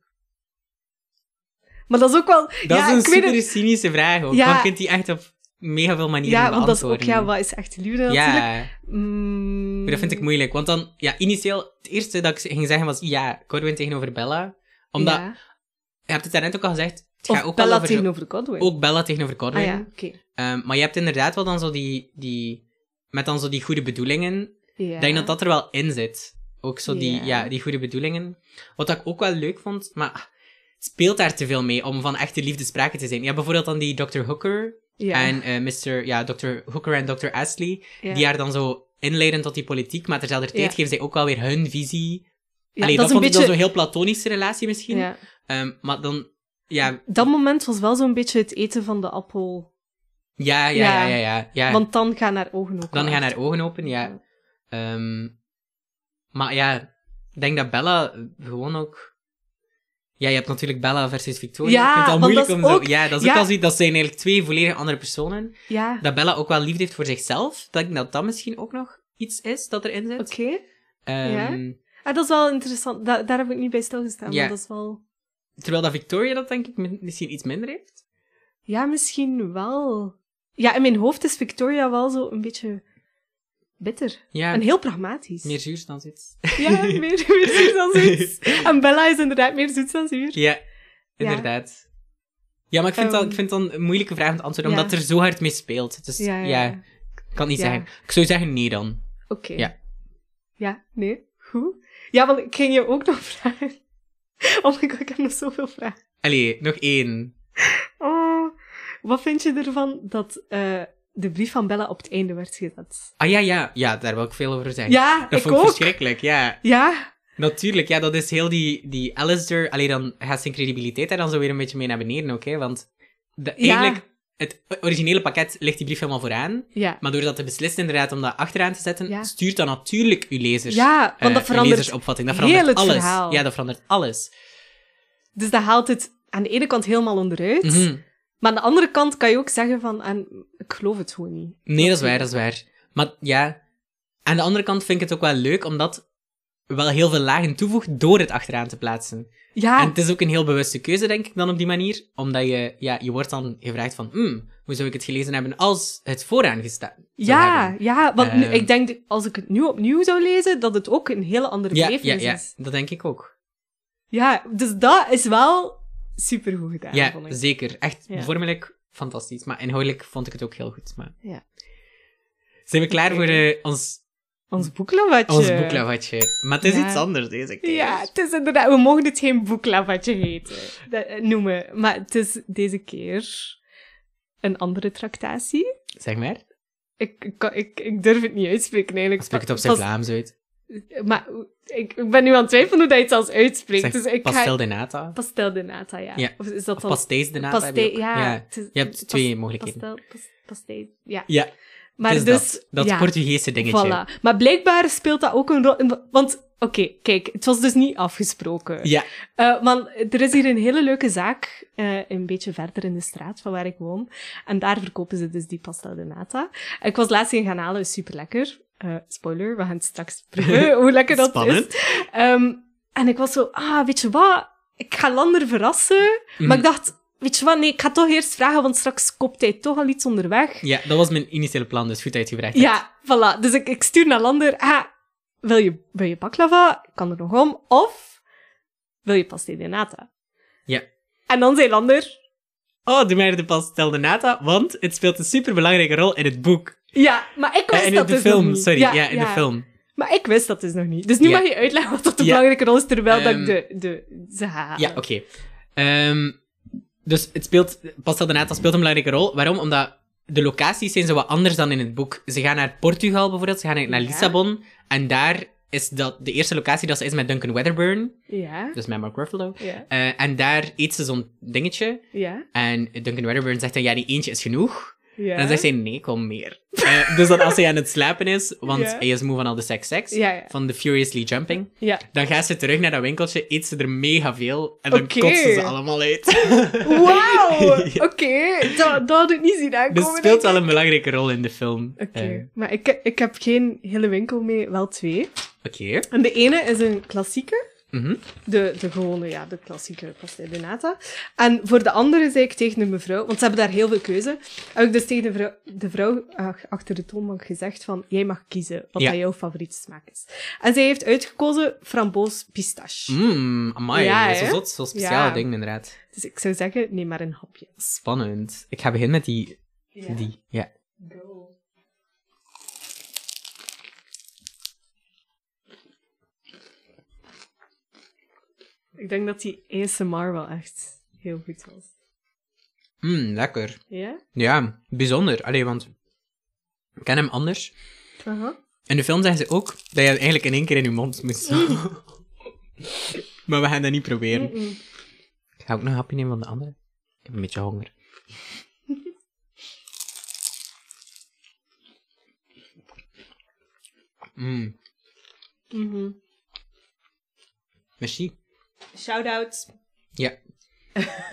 Maar dat is ook wel... Dat ja, is een super het- cynische vraag ook. Ja. Want je kunt die echt op mega veel manieren Ja, want dat is ook... Ja, wat is echte liefde natuurlijk? Ja, Mm, maar dat vind ik moeilijk. Want dan, ja, initieel, het eerste dat ik ging zeggen was, ja, Corwin tegenover Bella. Omdat, ja. je hebt het daarnet ook al gezegd, het gaat ook Bella wel over... tegenover Godwin. Ook Bella tegenover ah Corwin. ja, oké. Ehm, maar je hebt inderdaad wel dan zo die, die... Met dan zo die goede bedoelingen. Ja. Denk dat dat er wel in zit. Ook zo die, Ja. ja. die goede bedoelingen. Wat ik ook wel leuk vond, maar speelt daar te veel mee om van echte liefde sprake te zijn. Hebt bijvoorbeeld dan die Dr. Hooker Ja. en eh Mr. Ja, Dr. Hooker en Dr. Astley, ja. die haar dan zo inleiden tot die politiek, maar terzelfde tijd Ja. geven zij ook wel weer hun visie. Ja, Allee, dat dat, is een vond ik dan beetje... zo'n heel platonische relatie misschien. Ja. Ehm, maar dan, ja, Dat moment was wel zo'n beetje het eten van de appel. ja, ja, ja, Ja. ja, ja. ja. Want dan gaan haar ogen ook dan gaan haar ogen open, ja. Ehm, maar ja, ik denk dat Bella gewoon ook. Ja, je hebt natuurlijk Bella versus Victoria. Ja, ik vind het al moeilijk dat om zo. ook- Ja, dat is ja. ook al zoiets. Dat zijn eigenlijk twee volledig andere personen. Ja, Dat Bella ook wel liefde heeft voor zichzelf. Dat ik dat dat misschien ook nog iets is dat erin zit. oké. Ehm, ja. Ah, dat is wel interessant. Da- daar heb ik niet bij stilgestaan, Ja. maar dat is wel... Terwijl dat Victoria dat denk ik mi- misschien iets minder heeft. Ja, misschien wel. Ja, in mijn hoofd is Victoria wel zo een beetje bitter. Ja, En heel pragmatisch. meer zuur dan zoiets. Ja, meer, meer zoet dan zoiets. En Bella is inderdaad meer zoet dan zuur. ja, inderdaad. Ja, maar ik vind, dat, Ehm, ik vind dat een moeilijke vraag om te antwoorden, omdat er zo hard mee speelt. Dus Ja, kan niet zeggen. Ik zou zeggen nee dan. Oké. Ja. Ja, nee, goed. Ja, want ik ging je ook nog vragen. Oh my god, ik heb nog zoveel vragen. Allee, nog één. Oh, wat vind je ervan dat eh, de brief van Bella op het einde werd gezet? Ah ja, ja. Ja, daar wil ik veel over zeggen. Ja, dat ik vond ik ook. verschrikkelijk, ja. Ja, Natuurlijk, ja, dat is heel die, die Alistair... Allee, dan gaat zijn credibiliteit daar dan zo weer een beetje mee naar beneden ook, hè. Want de, Ja. eigenlijk, het originele pakket ligt die brief helemaal vooraan. ja. Maar doordat te beslissen inderdaad om dat achteraan te zetten, Ja. stuurt dat natuurlijk uw lezers... Ja, want eh, dat verandert lezersopvatting. Dat heel verandert het alles. verhaal. Ja, dat verandert alles. Dus dat haalt het aan de ene kant helemaal onderuit. Mhm. Maar aan de andere kant kan je ook zeggen van, en, ik geloof het gewoon niet. Nee, dat is waar, dat is waar. Maar ja, aan de andere kant vind ik het ook wel leuk, omdat wel heel veel lagen toevoegt door het achteraan te plaatsen. Ja, En het is ook een heel bewuste keuze, denk ik, dan op die manier. Omdat je, ja, je wordt dan gevraagd van, hmm, hoe zou ik het gelezen hebben als het vooraan gestaan ja, hebben?" ja, want nu, Ehm. ik denk, als ik het nu opnieuw zou lezen, dat het ook een hele andere Ja, ja, belevenis ja, is. dat denk ik ook. Ja, dus dat is wel super goed gedaan, Ja, vond ik. zeker. Echt Ja. vormelijk fantastisch. Maar inhoudelijk vond ik het ook heel goed. Maar... Ja. Zijn we klaar voor eh, ons, Ons boeklavatje. ons boeklavatje? Maar het is Ja. iets anders deze keer. Ja, het is inderdaad... We mogen het geen boeklavatje heten, dat, eh, noemen. Maar het is deze keer een andere tractatie. Zeg maar. Ik, ik, ik, ik durf het niet uitspreken, eigenlijk. Spreek het op zijn Vlaams uit. Maar ik, ik ben nu aan het twijfelen hoe dat je het zelfs uitspreekt. Zeg, dus ik pastel de nata. Pastel de nata, ja. Ja. Of is dat Of dan... pastéis de nata. heb je ja. ja. het is- Je hebt pas- twee mogelijkheden. Pastel, pas, pastel, ja. Ja, Maar dus... dat. Dat ja, Portugese dingetje. Voilà. Maar blijkbaar speelt dat ook een rol... Want, oké, kijk, het was dus niet afgesproken. Ja, Eh, maar er is hier een hele leuke zaak, eh, een beetje verder in de straat van waar ik woon. En daar verkopen ze dus die pastel de nata. Ik was laatst in gaan halen, is super lekker. Spoiler, we gaan het straks proeven hoe lekker dat Spannend. is. Ehm, en ik was zo, ah, weet je wat? Ik ga Lander verrassen. Maar Mhm. ik dacht, weet je wat? Nee, ik ga toch eerst vragen, want straks koopt hij toch al iets onderweg. ja, dat was mijn initiële plan, dus goed dat je het gevraagd hebt. Ja, voilà. Dus ik, ik stuur naar Lander. Ah, wil je, wil je baklava? Kan er nog om. Of wil je pastel de nata? Ja. En dan zei Lander... Oh, doe mij de pastel de nata, want het speelt een superbelangrijke rol in het boek. Ja, maar ik wist in dat de dus nog film, niet. sorry. Ja, in de film. Maar ik wist dat dus nog niet. Dus nu Ja. mag je uitleggen wat dat de belangrijke rol is, terwijl dat Ehm, ik de, de, ze halen. Ja, oké. Ehm, dus het speelt, Pastel de Nata speelt een belangrijke rol. Waarom? Omdat de locaties zijn zo wat anders dan in het boek. Ze gaan naar Portugal bijvoorbeeld, ze gaan naar. Lissabon. En daar is dat de eerste locatie dat ze is met Duncan Wedderburn, Ja, dus met Mark Ruffalo. ja, Eh, en daar eet ze zo'n dingetje. ja. En Duncan Wedderburn zegt dan, ja, die eentje is genoeg. Ja. En dan zegt zij, nee, kom meer. Eh, dus dan als hij aan het slapen is, want Ja. hij is moe van al de seks-seks, Ja, van de Furiously Jumping, dan gaat ze terug naar dat winkeltje, eet ze er mega veel, en dan Oké. kotsen ze allemaal uit. Wauw! Oké, dat, dat had ik niet zien aankomen. Dus het speelt wel een belangrijke rol in de film. Oké, Eh, maar ik, ik heb geen hele winkel mee, wel twee. Oké. En de ene is een klassieke. Mhm. De, de gewone, ja, de klassieke pastel de nata. En voor de andere zei ik tegen de mevrouw, want ze hebben daar heel veel keuze, heb ik dus tegen de vrouw, de vrouw ach- achter de toonbank gezegd van, jij mag kiezen wat Ja. jouw favoriete smaak is. En zij heeft uitgekozen framboos pistache. Mmm, amai. Ja, dat is zot, zo'n speciaal Ja. ding, inderdaad. Dus ik zou zeggen, neem maar een hapje. Spannend. Ik ga beginnen met die. die. Ja. Ik denk dat die ASMR wel echt heel goed was. Mmm, lekker. Ja? Ja, bijzonder. Allee, want ik ken hem anders. Aha. In de film zeggen ze ook dat je het eigenlijk in één keer in je mond moet maar we gaan dat niet proberen. Ik ga ook nog een hapje nemen van de andere. Ik heb een beetje honger. Mmm, Mhm. merci. Shout-out. Ja.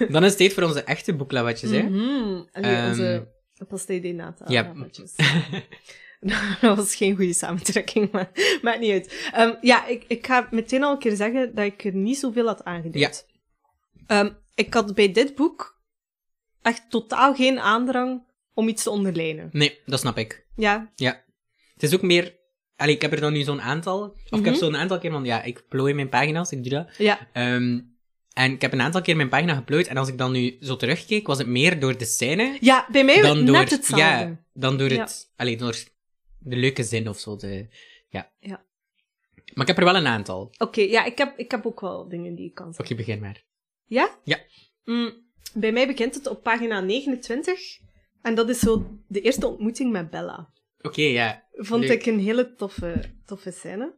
Dan is het tijd voor onze echte boeklavatjes, hè? En nu Ehm, onze pastel de nata. ja. rametjes. dat was geen goede samentrekking, maar maakt niet uit. Ehm, ja, ik, ik ga meteen al een keer zeggen dat ik er niet zoveel had aangeduid. Ehm, ik had bij dit boek echt totaal geen aandrang om iets te onderlijnen. Nee, dat snap ik. Ja, Ja. Het is ook meer... Allee, ik heb er dan nu zo'n aantal... Of ik heb Mhm. zo'n aantal keer van... Ja, ik plooi mijn pagina's, ik doe dat. ja, Ehm, en ik heb een aantal keer mijn pagina geplooid. En als ik dan nu zo terugkeek, was het meer door de scène... ja bij mij dan net door, hetzelfde. ja, dan door Ja. het... Allee, door de leuke zin of zo. De, ja. Ja. Maar ik heb er wel een aantal. Oké, ja, ik heb, ik heb ook wel dingen die ik kan zeggen. Oké, begin maar. Ja? Ja. Mm, bij mij begint het op pagina 29. En dat is zo de eerste ontmoeting met Bella. Oké, ja. Vond Leuk. ik een hele toffe, toffe scène.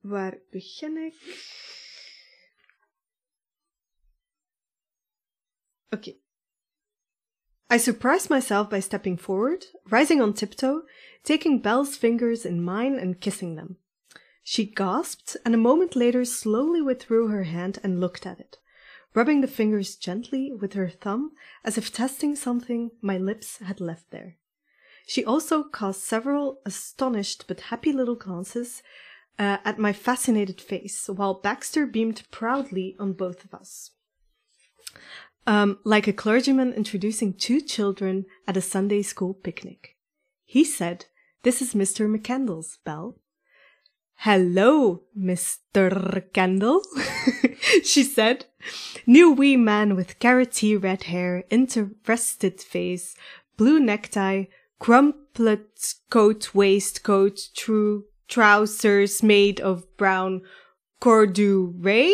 Waar begin ik? Oké. I surprised myself by stepping forward, rising on tiptoe, taking Belle's fingers in mine and kissing them. She gasped, and a moment later slowly withdrew her hand and looked at it, rubbing the fingers gently with her thumb as if testing something my lips had left there. She also cast several astonished but happy little glances uh, at my fascinated face, while Baxter beamed proudly on both of us. Um, like a clergyman introducing two children at a Sunday school picnic. He said, This is Mr. McCandles, Belle. Hello, Mr. Kendall. she said. New wee man with carroty red hair, interested face, blue necktie, crumplet coat waistcoat, true trousers made of brown corduroy?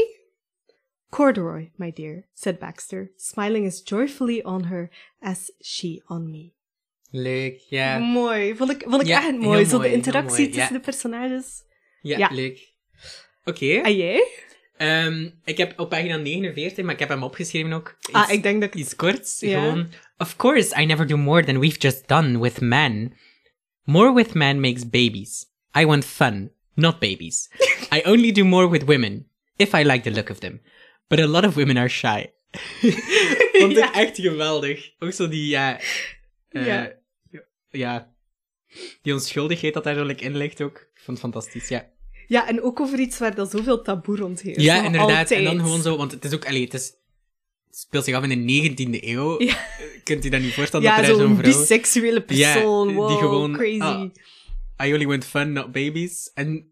Corduroy, my dear, said Baxter, smiling as joyfully on her as she on me. Leuk, ja. Mooi, vond ik, vond ik Ja, echt mooi. Zo mooi, de interactie mooi, tussen ja. de personages. Ja, Ja. leuk. Oké. Ah, en jij? Ehm, ik heb op pagina 49, maar ik heb hem opgeschreven ook. Iets, Ah, ik denk dat iets korts. Ja. Gewoon. Of course, I never do more than we've just done with men. More with men makes babies. I want fun, not babies. I only do more with women, if I like the look of them. But a lot of women are shy. Vond ik Ja. echt geweldig. Ook zo die, ja... eh, Ja. ja. Die onschuldigheid dat daar zo in ligt ook. Ik vond het fantastisch, ja. Ja, en ook over iets waar dat zoveel taboe rond heeft. Ja, inderdaad. altijd. En dan gewoon zo, want het is ook, allee, het is, het speelt zich af in de 19e eeuw. Ja. Kunt u dat niet voorstellen Ja, dat er zo'n zo'n vrouw... biseksuele persoon. die wow, gewoon, crazy. ah, I only want fun, not babies. And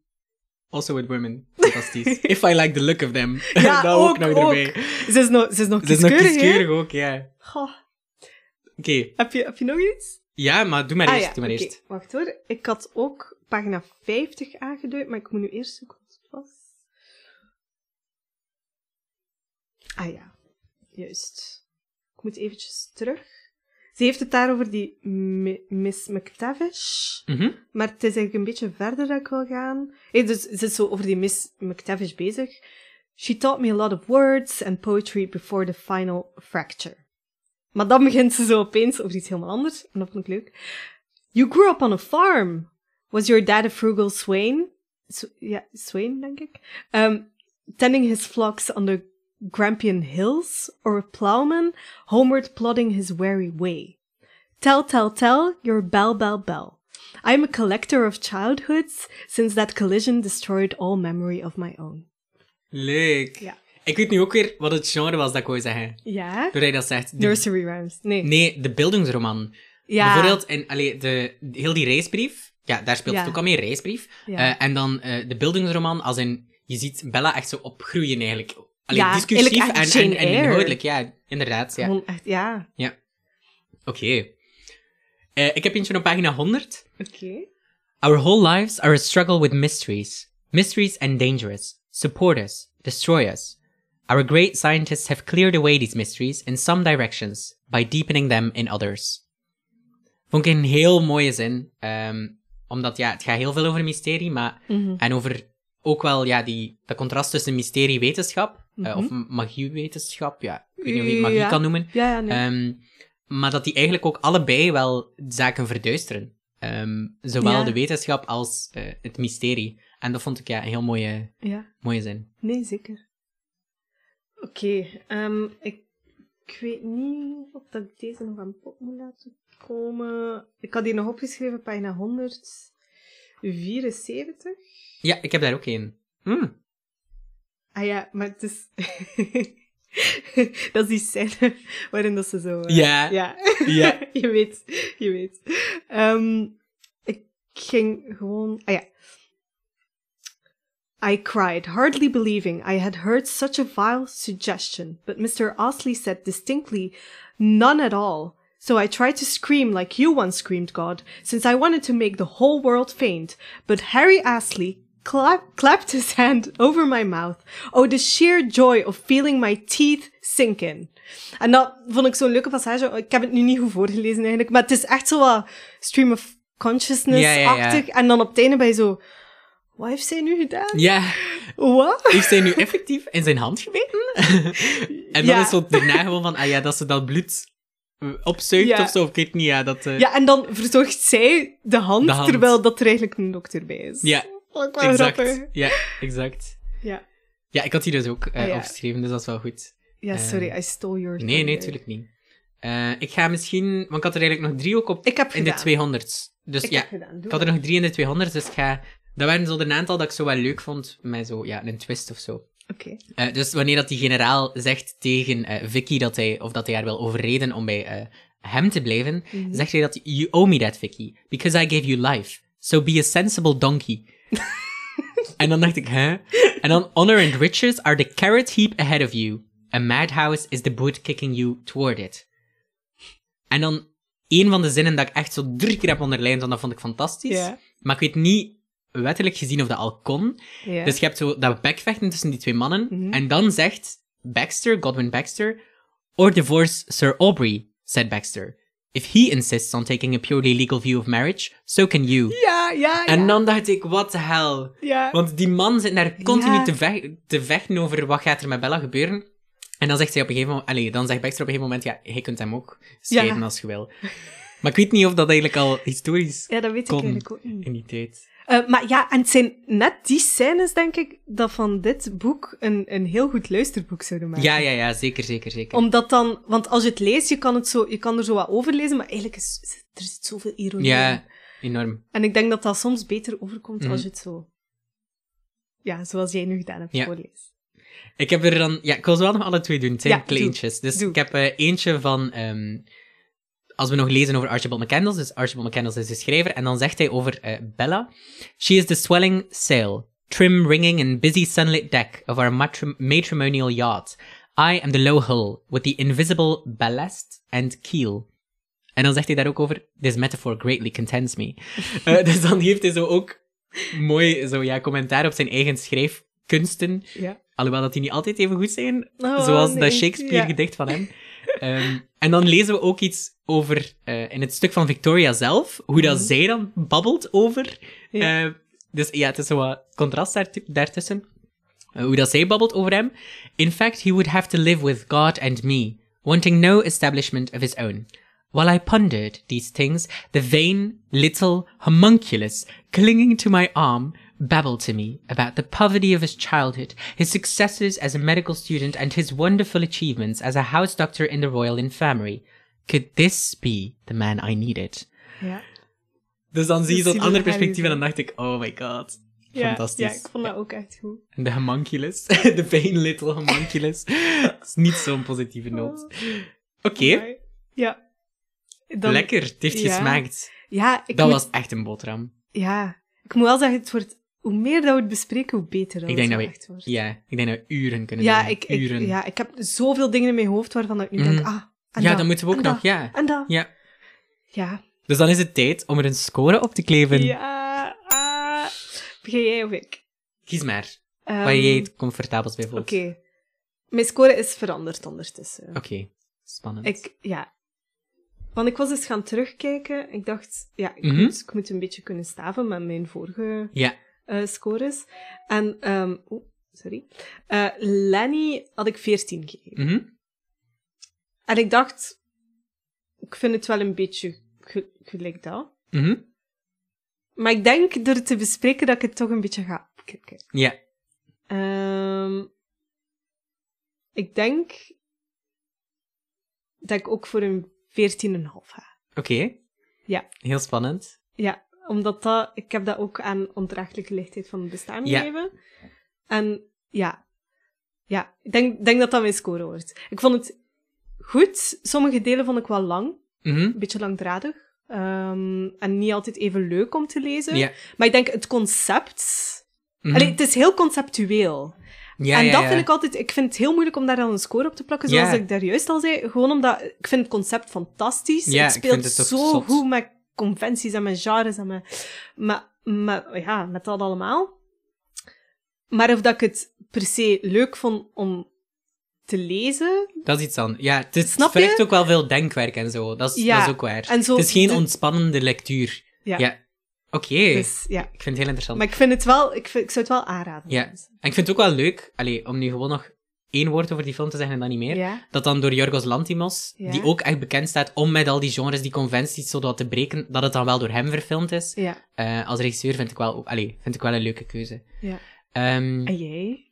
also with women. Fantastisch. If I like the look of them. Ja, dat ook, ook, erbij. Ze is nog, ze is nog Ze is nog kieskeurig, ook, ja. Goh. Oké. Heb, je, heb je nog iets? Ja, maar doe maar ah eerst. ja, doe maar eerst. Wacht hoor. Ik had ook pagina 50 aangeduid, maar ik moet nu eerst zoeken wat het was. Ah ja, juist. Ik moet eventjes terug. Ze heeft het daar over die Mi- Miss McTavish. Mhm. Maar het is eigenlijk een beetje verder dat ik wil gaan. Hey, dus ze is zo over die Miss McTavish bezig. She taught me a lot of words and poetry before the final fracture. Maar dan begint ze zo opeens over iets helemaal anders. En dat vond ik leuk. You grew up on a farm. Was your dad a frugal swain? Sw- ja, swain, denk ik. Um, tending his flocks on the Grampian Hills? Or a plowman homeward plodding his weary way? Tell, tell, tell your bell, bell, bell. I am a collector of childhoods, since that collision destroyed all memory of my own. Leuk. Ja. Ik weet nu ook weer wat het genre was dat ik wou zeggen. Ja? Doordat je dat zegt. De- Nursery rhymes. Nee. nee, de beeldingsroman. Ja. Bijvoorbeeld, in, allee, de, heel die reisbrief. Ja, daar speelt Ja. het ook al mee, reisbrief. Ja. Eh, en dan eh, de beeldingsroman, als in... Je ziet Bella echt zo opgroeien, eigenlijk. Allee, Ja, discursief eigenlijk en, en, inhoudelijk. Ja, inderdaad. Ja. Gewoon echt, ja. Oké. Eh, ik heb eentje op pagina 100. Oké. Our whole lives are a struggle with mysteries. Mysteries and dangerous. Support us. Destroy us. Our great scientists have cleared away these mysteries in some directions by deepening them in others. Vond ik een heel mooie zin. ehm, omdat ja, het gaat heel veel over mysterie, maar Mhm. en over ook wel ja, die, dat contrast tussen mysterie-wetenschap, eh, Mhm. of magie-wetenschap, ja, ik weet niet of je het magie Ja. kan noemen. Ja, ja, nee. Ehm, maar dat die eigenlijk ook allebei wel zaken verduisteren. Ehm, zowel de wetenschap als eh, het mysterie. En dat vond ik ja, een heel mooie, mooie zin. Nee, zeker. Oké, ehm, ik, ik weet niet of dat ik deze nog aan pot moet laten komen. Ik had hier nog opgeschreven, pagina 174. Ja, ik heb daar ook een. Mm. Ah ja, maar het is... dat is die scène waarin dat ze zo... eh, Ja. Ja. Ja. je weet, je weet. Ehm, ik ging gewoon... Ah ja. I cried, hardly believing I had heard such a vile suggestion, but Mr. Osley said distinctly, none at all. So I tried to scream like you once screamed, God, since I wanted to make the whole world faint. But Harry Astley clap- clapped his hand over my mouth. Oh, the sheer joy of feeling my teeth sink in. En dat vond ik zo'n leuke passage. Oh, ik heb het nu niet goed voorgelezen eigenlijk, maar het is echt zo wat stream of consciousness-achtig. Ja, En dan op het einde je zo... Wat heeft zij nu gedaan? Ja, Wat? heeft zij nu effectief in zijn hand gebeten? en dan Ja. is zo daarna gewoon van, ah ja, dat ze dat bloed eh, opzuigt Ja. of zo, of ik weet niet, ja, dat... eh, Ja, en dan verzorgt zij de hand, De hand. terwijl dat er eigenlijk een dokter bij is. Ja, wel exact. grappig. Ja, exact. Ja. Ja, ik had die dus ook eh, Ah, ja. opgeschreven, dus dat is wel goed. Ja, sorry, I stole your Nee, nee, natuurlijk niet. Ik ga misschien... Want ik had er eigenlijk nog drie ook op Ik heb in de gedaan. 200's. Dus Ik ja, ik had er nog drie in de 200's, dus ik ga... Dat waren zo de aantal dat ik zo wel leuk vond, met zo, ja, een twist of zo. Oké. Eh, dus wanneer dat die generaal zegt tegen eh, Vicky dat hij, of dat hij haar wil overreden om bij eh, hem te blijven, Mhm. zegt hij dat you owe me that, Vicky, because I gave you life. So be a sensible donkey. En dan dacht ik, hè? En dan, honor and riches are the carrot heap ahead of you. A madhouse is the boot kicking you toward it. En dan, een van de zinnen dat ik echt zo drie keer heb onderlijnd, want dat vond ik fantastisch. Ja. Maar ik weet niet wettelijk gezien of dat al kon. Dus je hebt zo dat bekvechten tussen die twee mannen. Mhm. En dan zegt Baxter, Godwin Baxter, or divorce Sir Aubrey, said Baxter. If he insists on taking a purely legal view of marriage, so can you. ja, ja, En ja. dan dacht ik, what the hell? Ja. Want die man zit daar continu Ja. te, vech- te vechten over wat gaat er met Bella gebeuren. En dan zegt hij op een gegeven moment, allee, dan zegt Baxter op een gegeven moment, ja, je kunt hem ook scheiden Ja. als je wil. Maar ik weet niet of dat eigenlijk al historisch ja, dat weet kon ik eigenlijk ook niet. in die tijd. Eh, maar ja, en het zijn net die scènes, denk ik, dat van dit boek een, een heel goed luisterboek zouden maken. Ja, ja, ja, zeker, zeker, zeker. Omdat dan, want als je het leest, je kan, het zo, je kan er zo wat over lezen, maar eigenlijk is er zit zoveel ironie in. Ja, enorm. En ik denk dat dat soms beter overkomt Mhm. als je het zo, ja, zoals jij nu gedaan hebt, Ja. voorleest. Ik heb er dan... Ja, ik wil ze wel nog alle twee doen. Het zijn Ja, doe. kleintjes. Dus Doe. ik heb eh, eentje van... ehm, als we nog lezen over Archibald McCandless. Dus Archibald McCandless is de schrijver. En dan zegt hij over eh, Bella. She is the swelling sail, trim ringing and busy sunlit deck of our matri- matrimonial yacht. I am the low hull, with the invisible ballast and keel. En dan zegt hij daar ook over, this metaphor greatly contents me. Eh, dus dan heeft hij zo ook mooi zo, ja, commentaar op zijn eigen schrijfkunsten. Ja. Alhoewel dat die niet altijd even goed zijn, Oh, zoals nee. dat Shakespeare-gedicht van hem. Ehm, en dan lezen we ook iets over, eh, in het stuk van Victoria zelf, hoe dat Mhm. zij dan babbelt over. Ja. eh, dus ja, het is zo wat contrast daart- daartussen. Eh, hoe dat zij babbelt over hem. In fact, he would have to live with God and me, wanting no establishment of his own. While I pondered these things, the vain little homunculus clinging to my arm babbled to me about the poverty of his childhood, his successes as a medical student, and his wonderful achievements as a house doctor in the Royal Infirmary. Could this be the man I needed? Ja. Dus dan zie je Dat zo'n zie ander perspectief en dan dacht ik, oh my god. Ja, Fantastisch. Ja, ik vond dat ook echt goed. En de homunculus. de vain little homunculus. Dat oh. is niet zo'n positieve noot. Oké, Maar- Ja. Dan- lekker. Het heeft ja. gesmaakt. Ja, ik Dat moet- was echt een boterham. Ja. Ik moet wel zeggen, het wordt... Hoe meer dat we het bespreken, hoe beter dat Ik denk het dat we- wordt. Ja, ik denk dat we uren kunnen Ja, doen. ik, ik, uren. ja, ik heb zoveel dingen in mijn hoofd waarvan ik nu Mhm. denk, ah, en ja dat, dat moeten we ook nog, dat, ja. En dat. ja. Ja. Dus dan is het tijd om er een score op te kleven. Ja. ah. Begin jij of ik? Kies maar, Ehm, waar jij het comfortabelst bij voelt. Oké. Mijn score is veranderd ondertussen. Oké, spannend. Ik, ja. Want ik was eens gaan terugkijken. Ik dacht, ja, ik, Mhm. moet, ik moet een beetje kunnen staven met mijn vorige Ja, eh, scores. En, ehm oeh, sorry. Eh, Lenny had ik 14 gegeven. mhm. En ik dacht, ik vind het wel een beetje ge- gelijk dat. Mhm. Maar ik denk door het te bespreken dat ik het toch een beetje ga opkikken. ja. Ehm, ik denk dat ik ook voor een 14,5 ga. Oké. Ja. Heel spannend. Ja, omdat dat, ik heb dat ook aan onterechtelijke lichtheid van het bestaan Ja. gegeven. En ja, ja ik denk, denk dat dat mijn score wordt. Ik vond het goed. Sommige delen vond ik wel lang, Mhm. een beetje langdradig. Ehm, en niet altijd even leuk om te lezen. Ja. Maar ik denk het concept. Allee, het is heel conceptueel. ja, en ja, dat vind ik altijd... Ik vind het heel moeilijk om daar dan een score op te plakken, zoals ik daar juist al zei. Gewoon omdat... Ik vind het concept fantastisch. Het speelt het zo zot. goed met conventies en met genres en met... Maar, maar ja, met dat allemaal. Maar of dat ik het per se leuk vond om te lezen... Dat is iets anders. Ja, het, is, Snap het vergt je? ook wel veel denkwerk en zo. Dat is, Ja, dat is ook waar. en zo het is geen de- ontspannende lectuur. Ja. Ja. Oké. Dus ja. Ik vind het heel interessant. Maar ik vind het wel... Ik, vind, ik zou het wel aanraden. Ja. En ik vind het ook wel leuk, allee, om nu gewoon nog één woord over die film te zeggen en dan niet meer. Ja. Dat dan door Jorgos Lantimos, Ja. die ook echt bekend staat om met al die genres, die conventies, zodat te breken, dat het dan wel door hem verfilmd is. Ja. Eh, als regisseur vind ik, wel, allee, vind ik wel een leuke keuze. Ja. Ehm, En jij?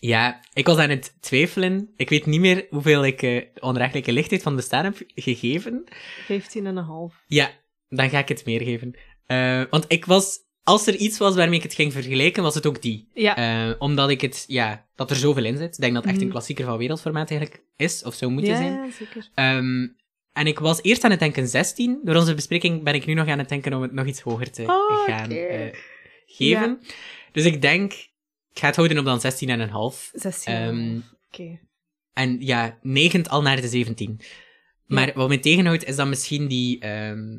ja, ik was aan het twijfelen. Ik weet niet meer hoeveel ik de onrechtelijke lichtheid van bestaan heb gegeven. 15 en een half. Ja, dan ga ik het meer geven. Eh, want ik was, als er iets was waarmee ik het ging vergelijken, was het ook die. Ja. Eh, omdat ik het, ja, dat er zoveel in zit. Ik denk dat het echt een Mhm. klassieker van wereldformaat eigenlijk is, of zou moeten ja, zijn. ja, zeker. Ehm, en ik was eerst aan het denken 16. Door onze bespreking ben ik nu nog aan het denken om het nog iets hoger te Oh, gaan eh, geven. Dus ik denk, ik ga het houden op dan 16,5. 16. Ehm, Oké. En ja, negend al naar de 17. Maar wat me tegenhoudt, is dan misschien die... ehm,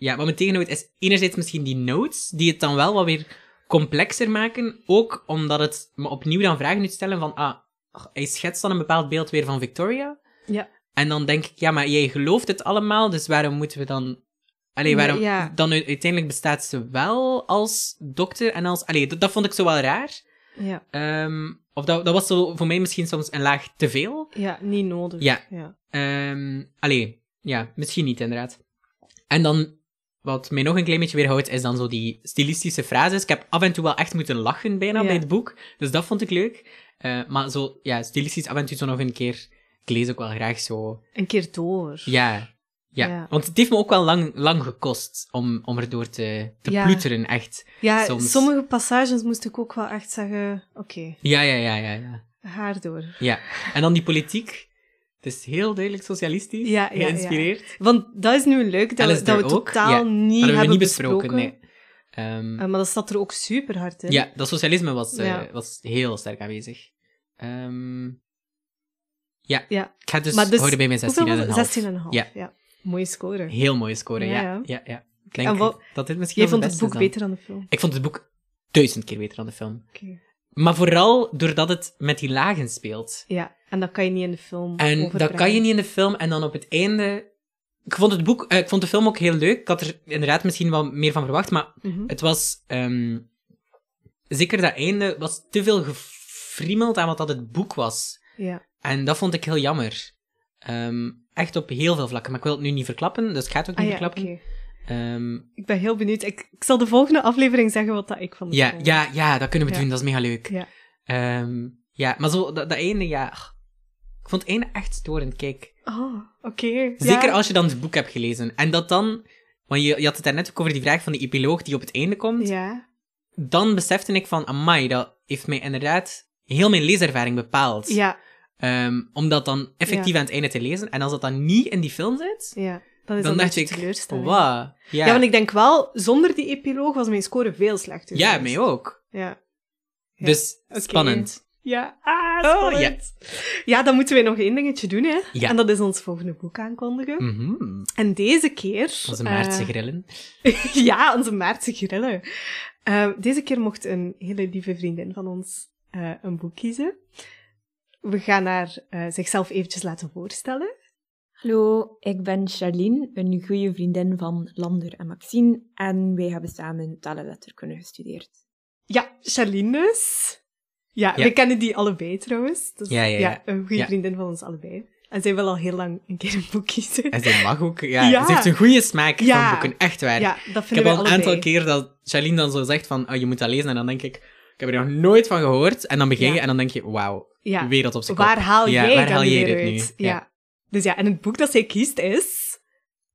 Ja, wat me tegenhoudt, is enerzijds misschien die notes, die het dan wel wat weer complexer maken. Ook omdat het me opnieuw dan vragen doet stellen van... Ah, hij schetst dan een bepaald beeld weer van Victoria. Ja. En dan denk ik, ja, maar jij gelooft het allemaal, dus waarom moeten we dan... Allee, Nee, waarom... ja. Dan uiteindelijk bestaat ze wel als dokter en als... Allee, dat, dat vond ik zo wel raar. Ja. Ehm, of dat, dat was zo voor mij misschien soms een laag te veel. ja, niet nodig. Ja. ja. Ehm allee, ja, misschien niet inderdaad. En dan, wat mij nog een klein beetje weerhoudt, is dan zo die stilistische frases. Ik heb af en toe wel echt moeten lachen bijna Ja. bij het boek, dus dat vond ik leuk. Eh, maar zo, ja, stilistisch af en toe zo nog een keer... Ik lees ook wel graag zo... Een keer door. Ja, ja. Ja. Want het heeft me ook wel lang, lang gekost om, om erdoor te, te Ja. ploeteren, echt. Ja, Soms- sommige passages moest ik ook wel echt zeggen: oké, Ja, ja, ja, ja, ja. haar door. Ja. En dan die politiek. Het is heel duidelijk socialistisch, Ja, ja, ja. geïnspireerd. Want dat is nu leuk dat, we, dat we ook, totaal niet hebben besproken, besproken. nee. Ehm, Eh, maar dat staat er ook super hard in. ja, dat socialisme was, eh, was heel sterk aanwezig. Ehm, ja, Ja. ik ga dus, Maar dus, houden bij mijn 16,5. Hoeveel was het? 16,5. Ja. Mooie score. Heel mooie score, ja. Ja, ja. Ik denk En wat- dat dit misschien Jij vond het boek beter dan de film. Ik vond het boek duizend keer beter dan de film. Oké. Maar vooral doordat het met die lagen speelt. Ja, en dat kan je niet in de film En dat kan je niet in de film. En dan op het einde... Ik vond het boek... eh, ik vond de film ook heel leuk. Ik had er inderdaad misschien wel meer van verwacht, maar Mhm. het was... ehm, zeker dat einde was te veel gefriemeld aan wat dat het boek was. Ja. En dat vond ik heel jammer. Ehm, echt op heel veel vlakken. Maar ik wil het nu niet verklappen, dus ik ga het ook Ah niet ja, verklappen. oké. Ehm, Ik ben heel benieuwd. Ik, ik zal de volgende aflevering zeggen wat dat ik van ja, film ja, ja, dat kunnen we Ja. doen. Dat is mega leuk. Ja. Ehm, ja, maar zo, dat, dat einde, ja... Ik vond het einde echt storend. Kijk, Oh, oké. Zeker Ja. als je dan het boek hebt gelezen. En dat dan... Want je, je had het daarnet ook over die vraag van die epiloog die op het einde komt. Ja. Dan besefte ik van, amai, dat heeft mij inderdaad heel mijn leeservaring bepaald. Ja, Ehm, om dat dan effectief Ja. aan het einde te lezen. En als dat dan niet in die film zit, ja. Dat is dan dacht ik, teleurstelling. wow. Ja, Ja. want ik denk wel, zonder die epiloog was mijn score veel slechter. ja mij ook. Ja. Ja. Dus spannend. Ja, ah, Oh, spannend. ja. dan moeten wij nog één dingetje doen, hè. Ja. En dat is ons volgende boek aankondigen. Mhm. En deze keer... Onze eh, Maartse grillen. ja, onze Maartse grillen. Eh, deze keer mocht een hele lieve vriendin van ons eh, een boek kiezen. We gaan haar eh, zichzelf eventjes laten voorstellen. Hallo, ik ben Charlene, een goede vriendin van Lander en Maxine. En wij hebben samen taal en letterkunde gestudeerd. Ja, Charlene dus. Ja, Ja. we kennen die allebei trouwens. Dus, Ja, ja, ja. een goede Ja. vriendin van ons allebei. En zij wil al heel lang een keer een boek kiezen. En zij mag ook. Ja, Ja. Ze heeft een goede smaak Ja. van boeken. Echt waar. Ja, dat Ik heb al een allebei. aantal keer dat Charlene dan zo zegt van, oh, je moet dat lezen. En dan denk ik, ik heb er nog nooit van gehoord. En dan begin je Ja. en dan denk je, wauw, Ja. wereld op zijn kop. Waar haal Ja, jij waar dan haal jij dit nu? uit? Ja. Dus ja, en het boek dat zij kiest is...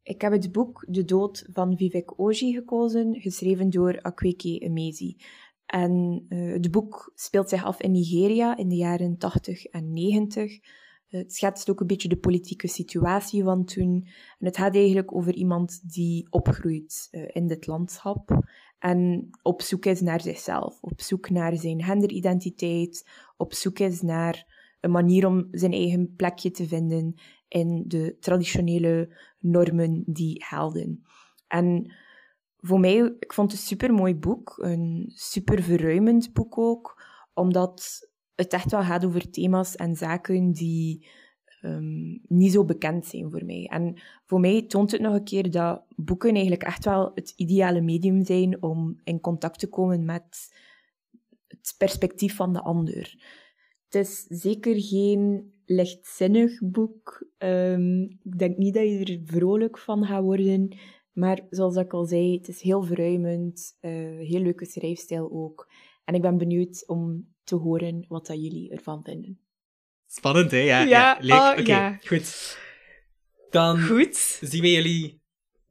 Ik heb het boek De Dood van Vivek Oji gekozen, geschreven door Akweke Emezi. En eh, het boek speelt zich af in Nigeria in de jaren 80 en 90. Eh, het schetst ook een beetje de politieke situatie van toen. En het gaat eigenlijk over iemand die opgroeit eh, in dit landschap en op zoek is naar zichzelf, op zoek naar zijn genderidentiteit, op zoek is naar een manier om zijn eigen plekje te vinden in de traditionele normen die gelden. En voor mij, ik vond het een super mooi boek, een super verruimend boek ook, omdat het echt wel gaat over thema's en zaken die ehm, niet zo bekend zijn voor mij. En voor mij toont het nog een keer dat boeken eigenlijk echt wel het ideale medium zijn om in contact te komen met het perspectief van de ander. Het is zeker geen lichtzinnig boek. Ehm, ik denk niet dat je er vrolijk van gaat worden. Maar zoals ik al zei, het is heel verruimend. eh, heel leuke schrijfstijl ook. En ik ben benieuwd om te horen wat dat jullie ervan vinden. Spannend, hè? Ja, ja. Oh, Oké, ja. goed. Dan Goed. zien we jullie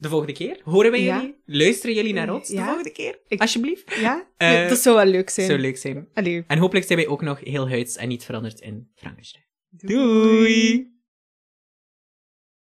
de volgende keer. Horen we Ja. jullie? Luisteren jullie naar ons de volgende keer? Ik- Alsjeblieft. Ja? Eh, dat zou wel leuk zijn. Zou leuk zijn. Allee. En hopelijk zijn wij ook nog heel huids en niet veranderd in Frankenstein. Doei.